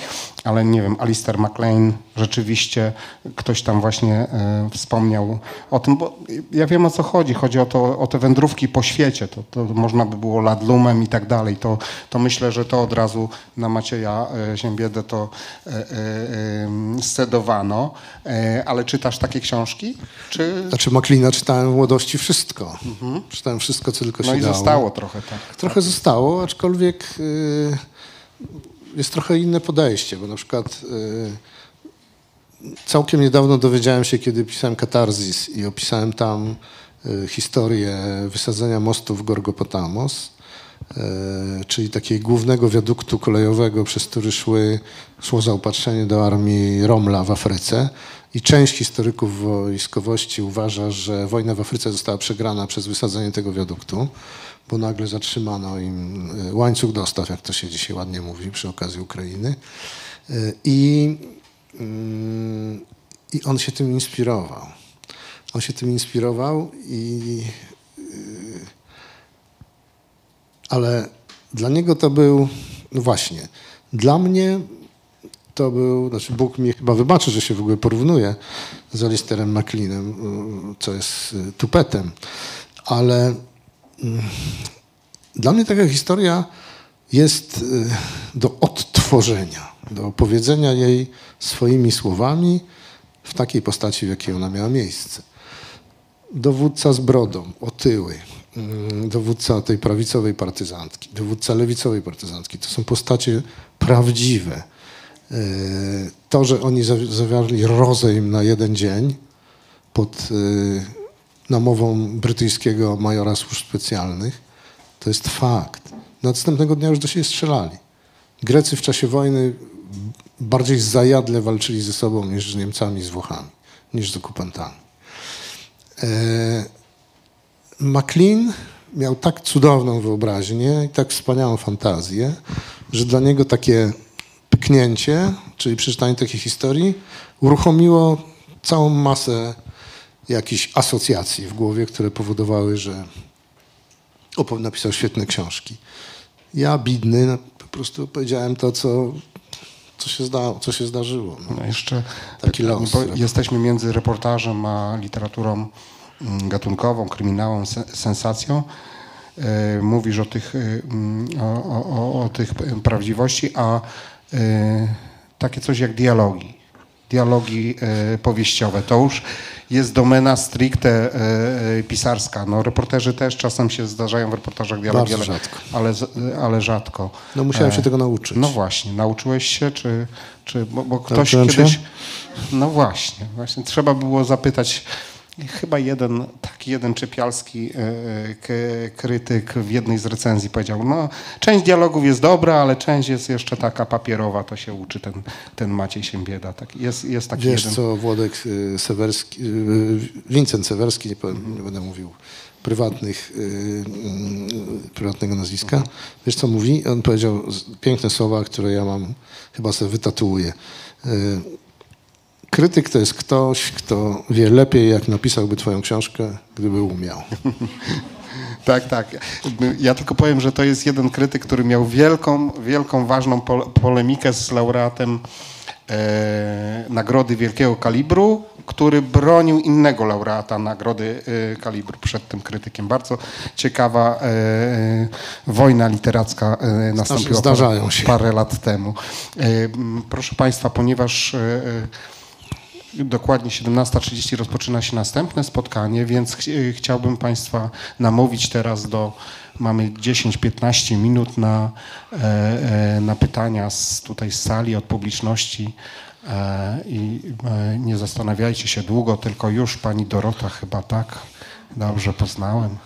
ale nie wiem, Alistair MacLean, rzeczywiście ktoś tam właśnie e, wspomniał o tym, bo ja wiem o co chodzi. Chodzi o, to, o te wędrówki po świecie. To, to można by było ladlumem i tak dalej. To, to myślę, że to od razu na Macieja e, Ziębiedę to e, scedowano. Ale czytasz takie książki? Czy... Znaczy Macleana czytałem w młodości wszystko. Czytałem wszystko, co tylko No się i dało. zostało trochę tak. Trochę zostało, aczkolwiek y, jest trochę inne podejście, bo na przykład y, całkiem niedawno dowiedziałem się, kiedy pisałem Katarzis i opisałem tam y, historię wysadzenia mostu w Gorgopotamos, y, czyli takiego głównego wiaduktu kolejowego, przez który szły, szło zaopatrzenie do armii Romla w Afryce. I część historyków wojskowości uważa, że wojna w Afryce została przegrana przez wysadzenie tego wiaduktu, bo nagle zatrzymano im y, łańcuch dostaw, jak to się dzisiaj ładnie mówi przy okazji Ukrainy. Y, I, mm, i on się tym inspirował. On się tym inspirował i y, ale dla niego to był, no właśnie, dla mnie to był, znaczy Bóg mi chyba wybaczy, że się w ogóle porównuje z Alisterem McLeanem, y, co jest y, tupetem, ale mm, dla mnie taka historia jest y, do odtworzenia, do opowiedzenia jej swoimi słowami w takiej postaci, w jakiej ona miała miejsce dowódca z brodą, otyły, mm, dowódca tej prawicowej partyzantki, dowódca lewicowej partyzantki. To są postacie prawdziwe. To, że oni zawarli rozejm na jeden dzień pod e, namową brytyjskiego majora służb specjalnych, to jest fakt. Następnego dnia już do siebie strzelali. Grecy w czasie wojny bardziej zajadle walczyli ze sobą niż z Niemcami, z Włochami, niż z okupantami. E, MacLean miał tak cudowną wyobraźnię i tak wspaniałą fantazję, że dla niego takie pyknięcie, czyli przeczytanie takiej historii, uruchomiło całą masę jakichś asocjacji w głowie, które powodowały, że napisał świetne książki. Ja, bidny, po prostu powiedziałem to, co, co, się, zda, co się zdarzyło. No. No jeszcze Taki los. Jesteśmy między reportażem a literaturą mm, gatunkową, kryminałem, se- sensacją. E, Mówisz o tych, e, mm, o, o, o, tych prawdziwości, a takie coś jak dialogi, dialogi e, powieściowe, to już jest domena stricte e, e, pisarska. No, reporterzy też czasem się zdarzają w reportażach dialogi, ale, rzadko. ale, ale rzadko. No musiałem E, się tego nauczyć. No właśnie, nauczyłeś się, czy, czy bo, bo ktoś Nauczyłem się? kiedyś... No właśnie, właśnie trzeba było zapytać, chyba jeden, taki jeden czepialski e, krytyk w jednej z recenzji powiedział, no część dialogów jest dobra, ale część jest jeszcze taka papierowa, to się uczy ten, ten Maciej Siembieda. Tak, jest, jest taki Wiesz jeden... co, Włodek y, Sewerski, y, Wincent Sewerski, nie, powiem, nie będę mówił prywatnych, y, y, prywatnego nazwiska. Wiesz co mówi? On powiedział piękne słowa, które ja mam, chyba sobie wytatuuję. Krytyk to jest ktoś, kto wie lepiej, jak napisałby twoją książkę, gdyby umiał. Tak, tak. Ja tylko powiem, że to jest jeden krytyk, który miał wielką, wielką, ważną pol- polemikę z laureatem e, Nagrody Wielkiego Kalibru, który bronił innego laureata Nagrody e, Kalibru przed tym krytykiem. Bardzo ciekawa e, wojna literacka e, nastąpiła zdarzają parę, się. parę lat temu. E, proszę Państwa, ponieważ e, e, Dokładnie 17.30 rozpoczyna się następne spotkanie, więc ch chciałbym Państwa namówić teraz do. Mamy 10-15 minut na, e, e, na pytania z, tutaj z sali, od publiczności. E, I nie zastanawiajcie się długo, tylko już pani Dorota chyba tak dobrze poznałem.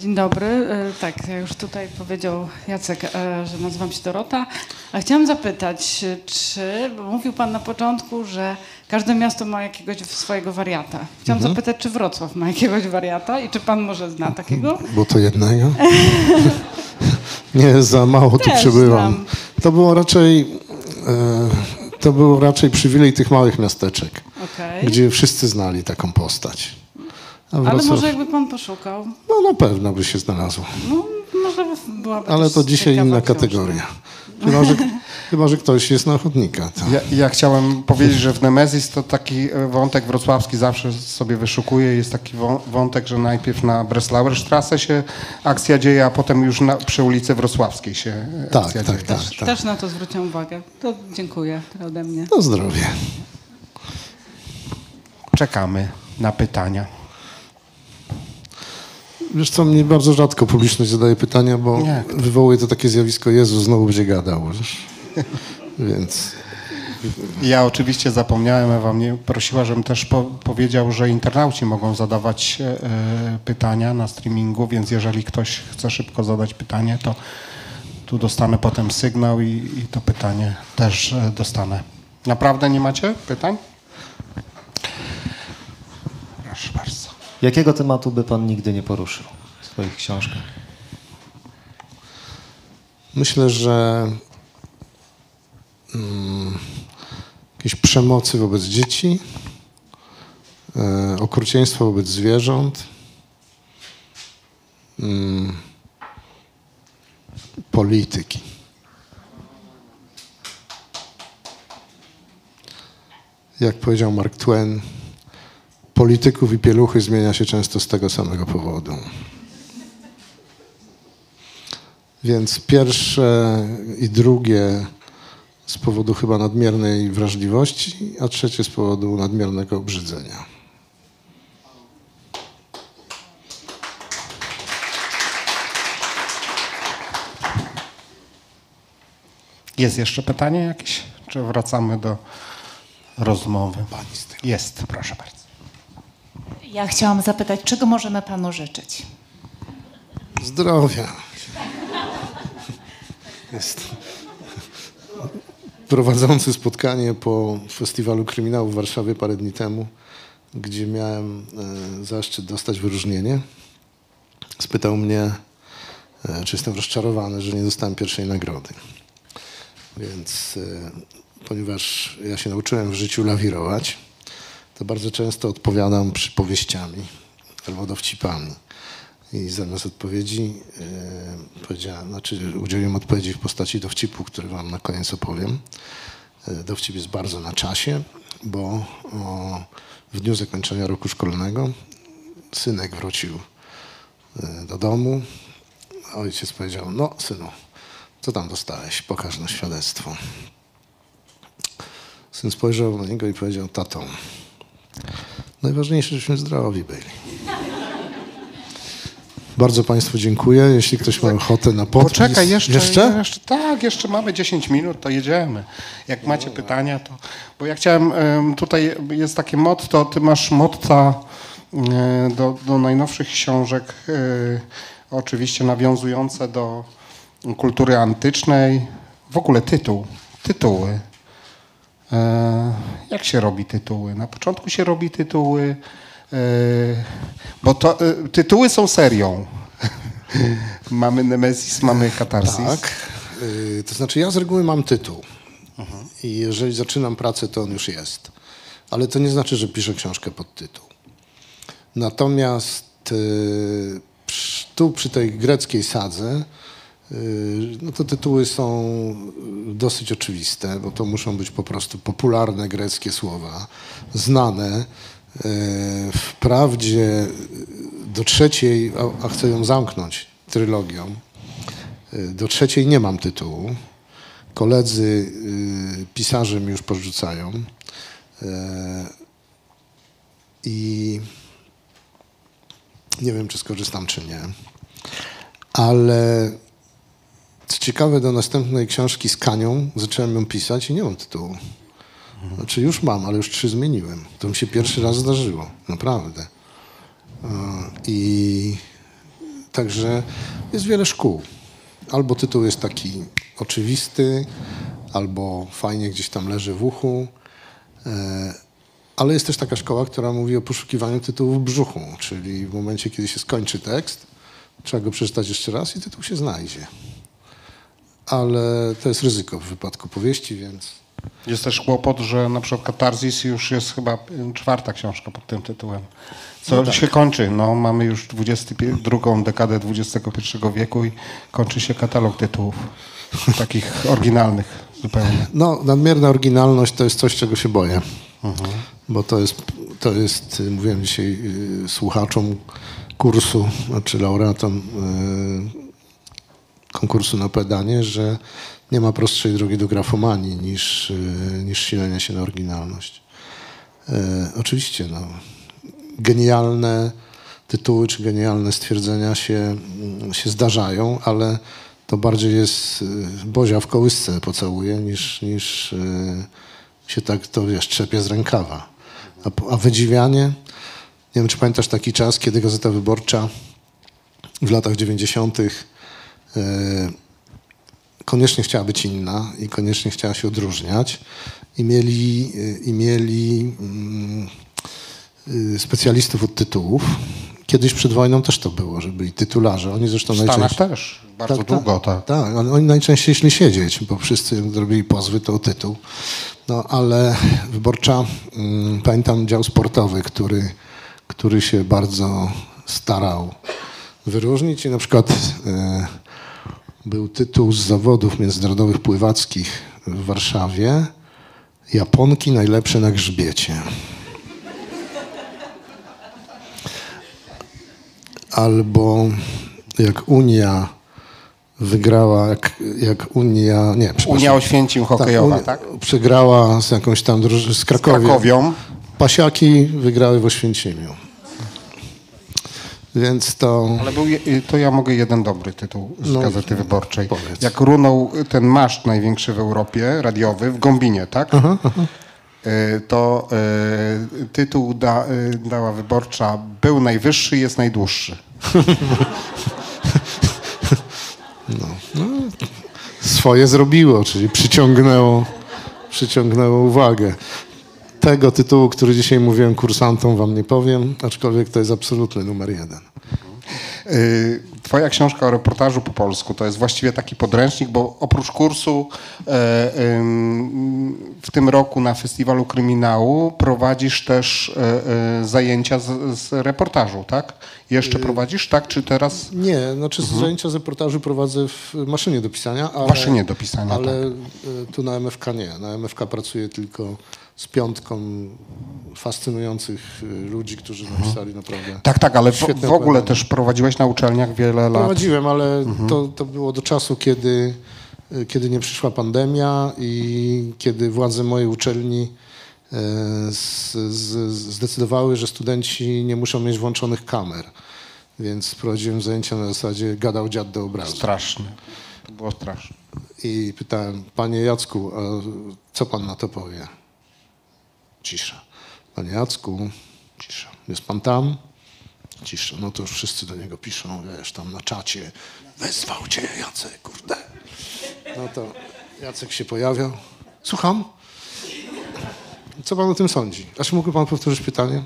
Dzień dobry. E, Tak, ja już tutaj powiedział Jacek, e, że nazywam się Dorota. A chciałam zapytać, e, czy, bo mówił Pan na początku, że każde miasto ma jakiegoś swojego wariata. Chciałam zapytać, czy Wrocław ma jakiegoś wariata i czy Pan może zna takiego? Było to jednego? Nie, za mało tu Też przybyłam. znam. To było raczej, to było raczej przywilej tych małych miasteczek. Okej. gdzie wszyscy znali taką postać. Ale Wrocław, może jakby pan poszukał, no na pewno by się znalazło. no może by byłaby Ale to dzisiaj inna książka. kategoria. Chyba że, chyba, że ktoś jest na ochotnika. To. Ja, ja chciałem powiedzieć, że w Nemezis to taki e, wątek wrocławski zawsze sobie wyszukuję. Jest taki wą- wątek, że najpierw na Breslauer Strasse się akcja dzieje, a potem już na, przy ulicy Wrocławskiej się e, Tak, akcja tak, dzieje. tak. Też, też na to zwróciłam uwagę. To dziękuję ode mnie. No zdrowie. Czekamy na pytania. Wiesz co, mnie bardzo rzadko publiczność zadaje pytania, bo Nie. wywołuje to takie zjawisko Jezus znowu będzie gadał. Wiesz? Więc Ja oczywiście zapomniałem, Ewa mnie prosiła, żebym też po, powiedział, że internauci mogą zadawać e, pytania na streamingu, więc jeżeli ktoś chce szybko zadać pytanie, to tu dostanę potem sygnał i, i to pytanie też e, dostanę. Naprawdę nie macie pytań? Jakiego tematu by pan nigdy nie poruszył w swoich książkach? myślę, że mm, jakieś przemocy wobec dzieci, e, okrucieństwo wobec zwierząt, mm, polityki. Jak powiedział Mark Twain, polityków i pieluchy zmienia się często z tego samego powodu. Więc pierwsze i drugie z powodu chyba nadmiernej wrażliwości, a trzecie z powodu nadmiernego obrzydzenia. Jest jeszcze pytanie jakieś? Czy wracamy do rozmowy? Jest, proszę bardzo. Ja chciałam zapytać, czego możemy panu życzyć? Zdrowia. Jest prowadzący spotkanie po Festiwalu Kryminału w Warszawie parę dni temu, gdzie miałem e, zaszczyt dostać wyróżnienie. Spytał mnie, e, czy jestem rozczarowany, że nie dostałem pierwszej nagrody. Więc e, ponieważ ja się nauczyłem w życiu lawirować, to bardzo często odpowiadam przypowieściami albo dowcipami. I zamiast odpowiedzi e, powiedziałem, znaczy udzieliłem odpowiedzi w postaci dowcipu, który wam na koniec opowiem. E, dowcip jest bardzo na czasie, bo o, w dniu zakończenia roku szkolnego synek wrócił e, do domu. Ojciec powiedział, no synu, co tam dostałeś? Pokaż na świadectwo. Syn spojrzał na niego i powiedział, tato, najważniejsze, żebyśmy zdrowi byli. Bardzo Państwu dziękuję. Jeśli ktoś ma ochotę na podpis... Poczekaj, jeszcze, Jeszcze? jeszcze? Tak, jeszcze mamy 10 minut, to jedziemy. Jak macie pytania, to... Bo ja chciałem, em, tutaj jest takie motto, ty masz motta do, do najnowszych książek, e, oczywiście nawiązujące do kultury antycznej. W ogóle tytuł, tytuły. E, Jak się robi tytuły? Na początku się robi tytuły, e, bo to, e, tytuły są serią. mamy Nemesis, mamy Katarsis. Tak. To znaczy ja z reguły mam tytuł. I jeżeli zaczynam pracę, to on już jest. Ale to nie znaczy, że piszę książkę pod tytuł. Natomiast tu przy tej greckiej sadze no to tytuły są y, dosyć oczywiste, bo to muszą być po prostu popularne greckie słowa, znane. Y, Wprawdzie do trzeciej, a, a chcę ją zamknąć trylogią, y, do trzeciej nie mam tytułu. Koledzy y, pisarze mi już porzucają. Y, I nie wiem, czy skorzystam, czy nie. Ale co ciekawe, do następnej książki z Kanią zacząłem ją pisać i nie mam tytułu. Znaczy już mam, ale już trzy zmieniłem. To mi się pierwszy raz zdarzyło. Naprawdę. E, I także jest wiele szkół. Albo tytuł jest taki oczywisty, albo fajnie gdzieś tam leży w uchu. E, Ale jest też taka szkoła, która mówi o poszukiwaniu tytułu w brzuchu, czyli w momencie, kiedy się skończy tekst, trzeba go przeczytać jeszcze raz i tytuł się znajdzie. Ale to jest ryzyko w wypadku powieści, więc Jest też kłopot, że na przykład Katarzys już jest chyba y, czwarta książka pod tym tytułem. Co się kończy? No, mamy już 22 dekadę XXI wieku i kończy się katalog tytułów takich oryginalnych zupełnie. No, nadmierna oryginalność to jest coś, czego się boję. Bo to jest, to jest, y, mówiłem dzisiaj y, słuchaczom kursu, znaczy laureatom y, konkursu na pedanie, że nie ma prostszej drogi do grafomanii niż, y, niż silenie się na oryginalność. Y, oczywiście, no, genialne tytuły czy genialne stwierdzenia się, mm, się zdarzają, ale to bardziej jest y, Bozia w kołysce pocałuje niż, niż y, się tak to wiesz, trzepie z rękawa. A, a wydziwianie, nie wiem czy pamiętasz taki czas, kiedy Gazeta Wyborcza w latach 90. y, koniecznie chciała być inna i koniecznie chciała się odróżniać i mieli, y, i mieli mm, y, specjalistów od tytułów. Kiedyś przed wojną też to było, że byli tytularze. Oni zresztą W Stanach najczęściej... też. Bardzo długo, tak. Tak, on- oni najczęściej szli siedzieć, bo wszyscy zrobili pozwy, to o tytuł. No ale wyborcza, mm, pamiętam dział sportowy, który, który się bardzo starał wyróżnić i na przykład e, był tytuł z zawodów międzynarodowych pływackich w Warszawie Japonki najlepsze na grzbiecie. Albo jak Unia wygrała, jak, jak Unia, nie. Unia Oświęcim hokejowa, Unia tak? Przegrała z jakąś tam drużyną, z Z. Krakowią. Pasiaki wygrały w Oświęcimiu. Więc to... Ale był, to ja mogę jeden dobry tytuł z No, Gazety Wyborczej. powiedz. Jak runął ten maszt największy w Europie, radiowy, w Gombinie, tak? Y, To y, tytuł da, y, dała Wyborcza Był najwyższy, jest najdłuższy. swoje zrobiło, czyli przyciągnęło, przyciągnęło uwagę. Tego tytułu, który dzisiaj mówiłem kursantom, wam nie powiem, aczkolwiek to jest absolutny numer jeden. Y, Twoja książka o reportażu po polsku to jest właściwie taki podręcznik, bo oprócz kursu e, ym, w tym roku na Festiwalu Kryminału prowadzisz też zajęcia z, z reportażu, tak? Jeszcze prowadzisz, tak? Czy teraz Nie, znaczy zajęcia z reportażu prowadzę w maszynie do pisania, ale, w maszynie do pisania? ale tak. y, tu na MFK nie. Na MFK pracuję tylko z piątką fascynujących y, ludzi, którzy napisali naprawdę Tak, tak, ale w, w ogóle opowiadania. też prowadziłeś na uczelniach wiele lat. Prowadziłem, ale to, to było do czasu, kiedy, y, kiedy nie przyszła pandemia i kiedy władze mojej uczelni e, z, z, zdecydowały, że studenci nie muszą mieć włączonych kamer. Więc prowadziłem zajęcia na zasadzie gadał dziad do obrazu. Straszne. To było straszne. I pytałem, panie Jacku, co pan na to powie? Cisza. Panie Jacku, cisza. Jest pan tam? Cisza. No to już wszyscy do niego piszą, wiesz, tam na czacie. Wezwał cię Jacek, kurde. No to Jacek się pojawiał. Słucham? Co pan o tym sądzi? A czy mógłby pan powtórzyć pytanie?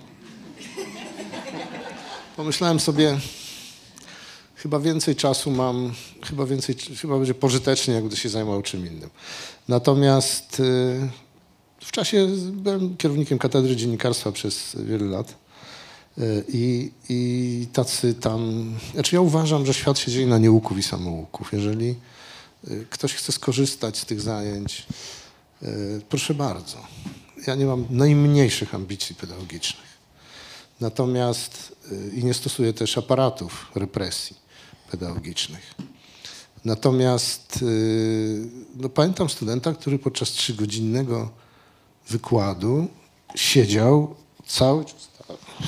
Pomyślałem sobie, chyba więcej czasu mam, chyba więcej, chyba będzie pożytecznie, jak będę się zajmował czym innym. Natomiast y, w czasie byłem kierownikiem katedry dziennikarstwa przez wiele lat y, i, i tacy tam, znaczy ja uważam, że świat się dzieje na nieuków i samouków. Jeżeli y, ktoś chce skorzystać z tych zajęć, y, proszę bardzo. Ja nie mam najmniejszych ambicji pedagogicznych. Natomiast i nie stosuję też aparatów represji pedagogicznych. Natomiast no, pamiętam studenta, który podczas trzygodzinnego wykładu siedział cały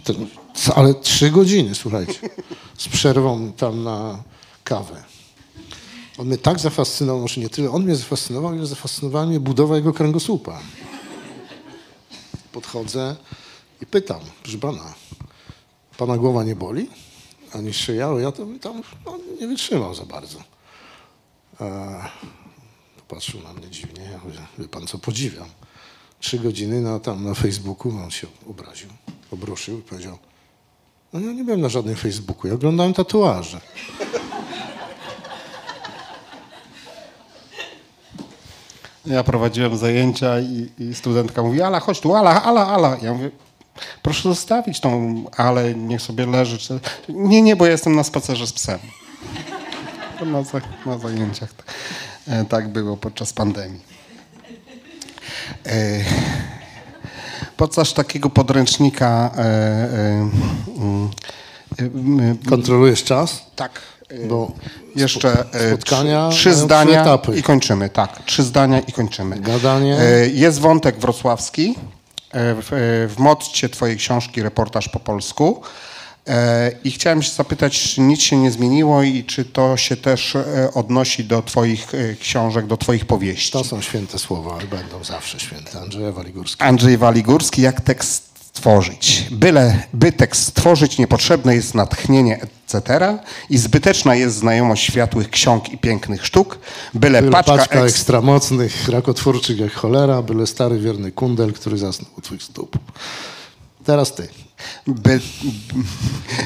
ten, ca- ale trzy godziny, słuchajcie, z przerwą tam na kawę. On mnie tak zafascynował, może nie tyle on mnie zafascynował, ile zafascynowała mnie budowa jego kręgosłupa. Podchodzę i pytam, proszę pana, pana głowa nie boli? Ani szyja? Ja to tam no, nie wytrzymał za bardzo. E, patrzył na mnie dziwnie. Ja mówię, wie pan co, podziwiam. Trzy godziny na, tam na Facebooku, on się obraził, obruszył i powiedział, no ja nie byłem na żadnym Facebooku, ja oglądałem tatuaże. Ja prowadziłem zajęcia i, i studentka mówi, Ala, chodź tu, Ala, Ala, Ala. Ja mówię, proszę zostawić tą Ale, niech sobie leży. Czy... Nie, nie, bo jestem na spacerze z psem. Na, na zajęciach. E, Tak było podczas pandemii. E, Podczas takiego podręcznika e, e, mm, e, e, Kontrolujesz czas? tak. Bo jeszcze spotkania trzy, trzy mają trzy zdania i kończymy. Tak, trzy zdania i kończymy. Gadanie. Jest wątek wrocławski w, w motcie twojej książki Reportaż po polsku. E, I chciałem się zapytać, czy nic się nie zmieniło i czy to się też e, odnosi do twoich e, książek, do twoich powieści. To są święte słowa, ale będą zawsze święte. Andrzeja Waligórska. Andrzej Waligórski, jak tekst stworzyć. Byle, by tekst stworzyć, niepotrzebne jest natchnienie, etc. I zbyteczna jest znajomość światłych ksiąg i pięknych sztuk. Byle, Byle paczka, paczka, eks- ekstramocnych, rakotwórczych jak cholera, byle stary wierny kundel, który zasnął u twych stóp. Teraz ty. by,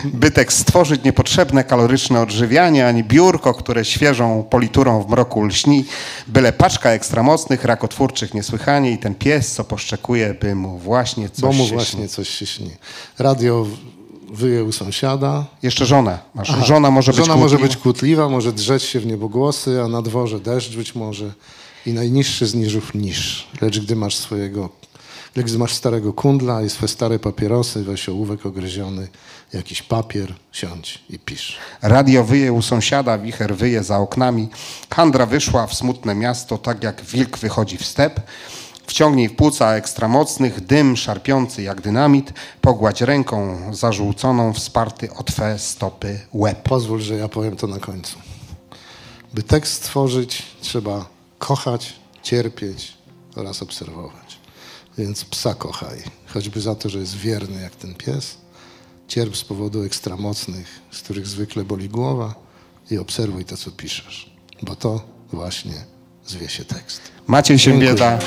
by tekst stworzyć niepotrzebne kaloryczne odżywianie, ani biurko, które świeżą politurą w mroku lśni, byle paczka ekstramocnych, rakotwórczych niesłychanie i ten pies, co poszczekuje, by mu właśnie coś Bo mu się właśnie śni. coś się śni. Radio wyje u sąsiada. Jeszcze żonę masz. Aha, Żona może być żona może kłótliwa. być kłótliwa, może drzeć się w niebogłosy, a na dworze deszcz być może i najniższy z niżów niż. Lecz gdy masz swojego, gdy masz starego kundla i swe stare papierosy, weź ołówek ogryziony, jakiś papier, siądź i pisz. Radio wyje u sąsiada, wicher wyje za oknami. Handra wyszła w smutne miasto, tak jak wilk wychodzi w step. Wciągnij w płuca ekstramocnych, dym szarpiący jak dynamit. Pogładź ręką zażółconą, wsparty o twe stopy łeb. Pozwól, że ja powiem to na końcu. By tekst stworzyć, trzeba kochać, cierpieć oraz obserwować. Więc psa kochaj, choćby za to, że jest wierny jak ten pies. Cierp z powodu ekstramocnych, z których zwykle boli głowa i obserwuj to, co piszesz, bo to właśnie zwie się tekst. Maciej się Dziękuję. bieda.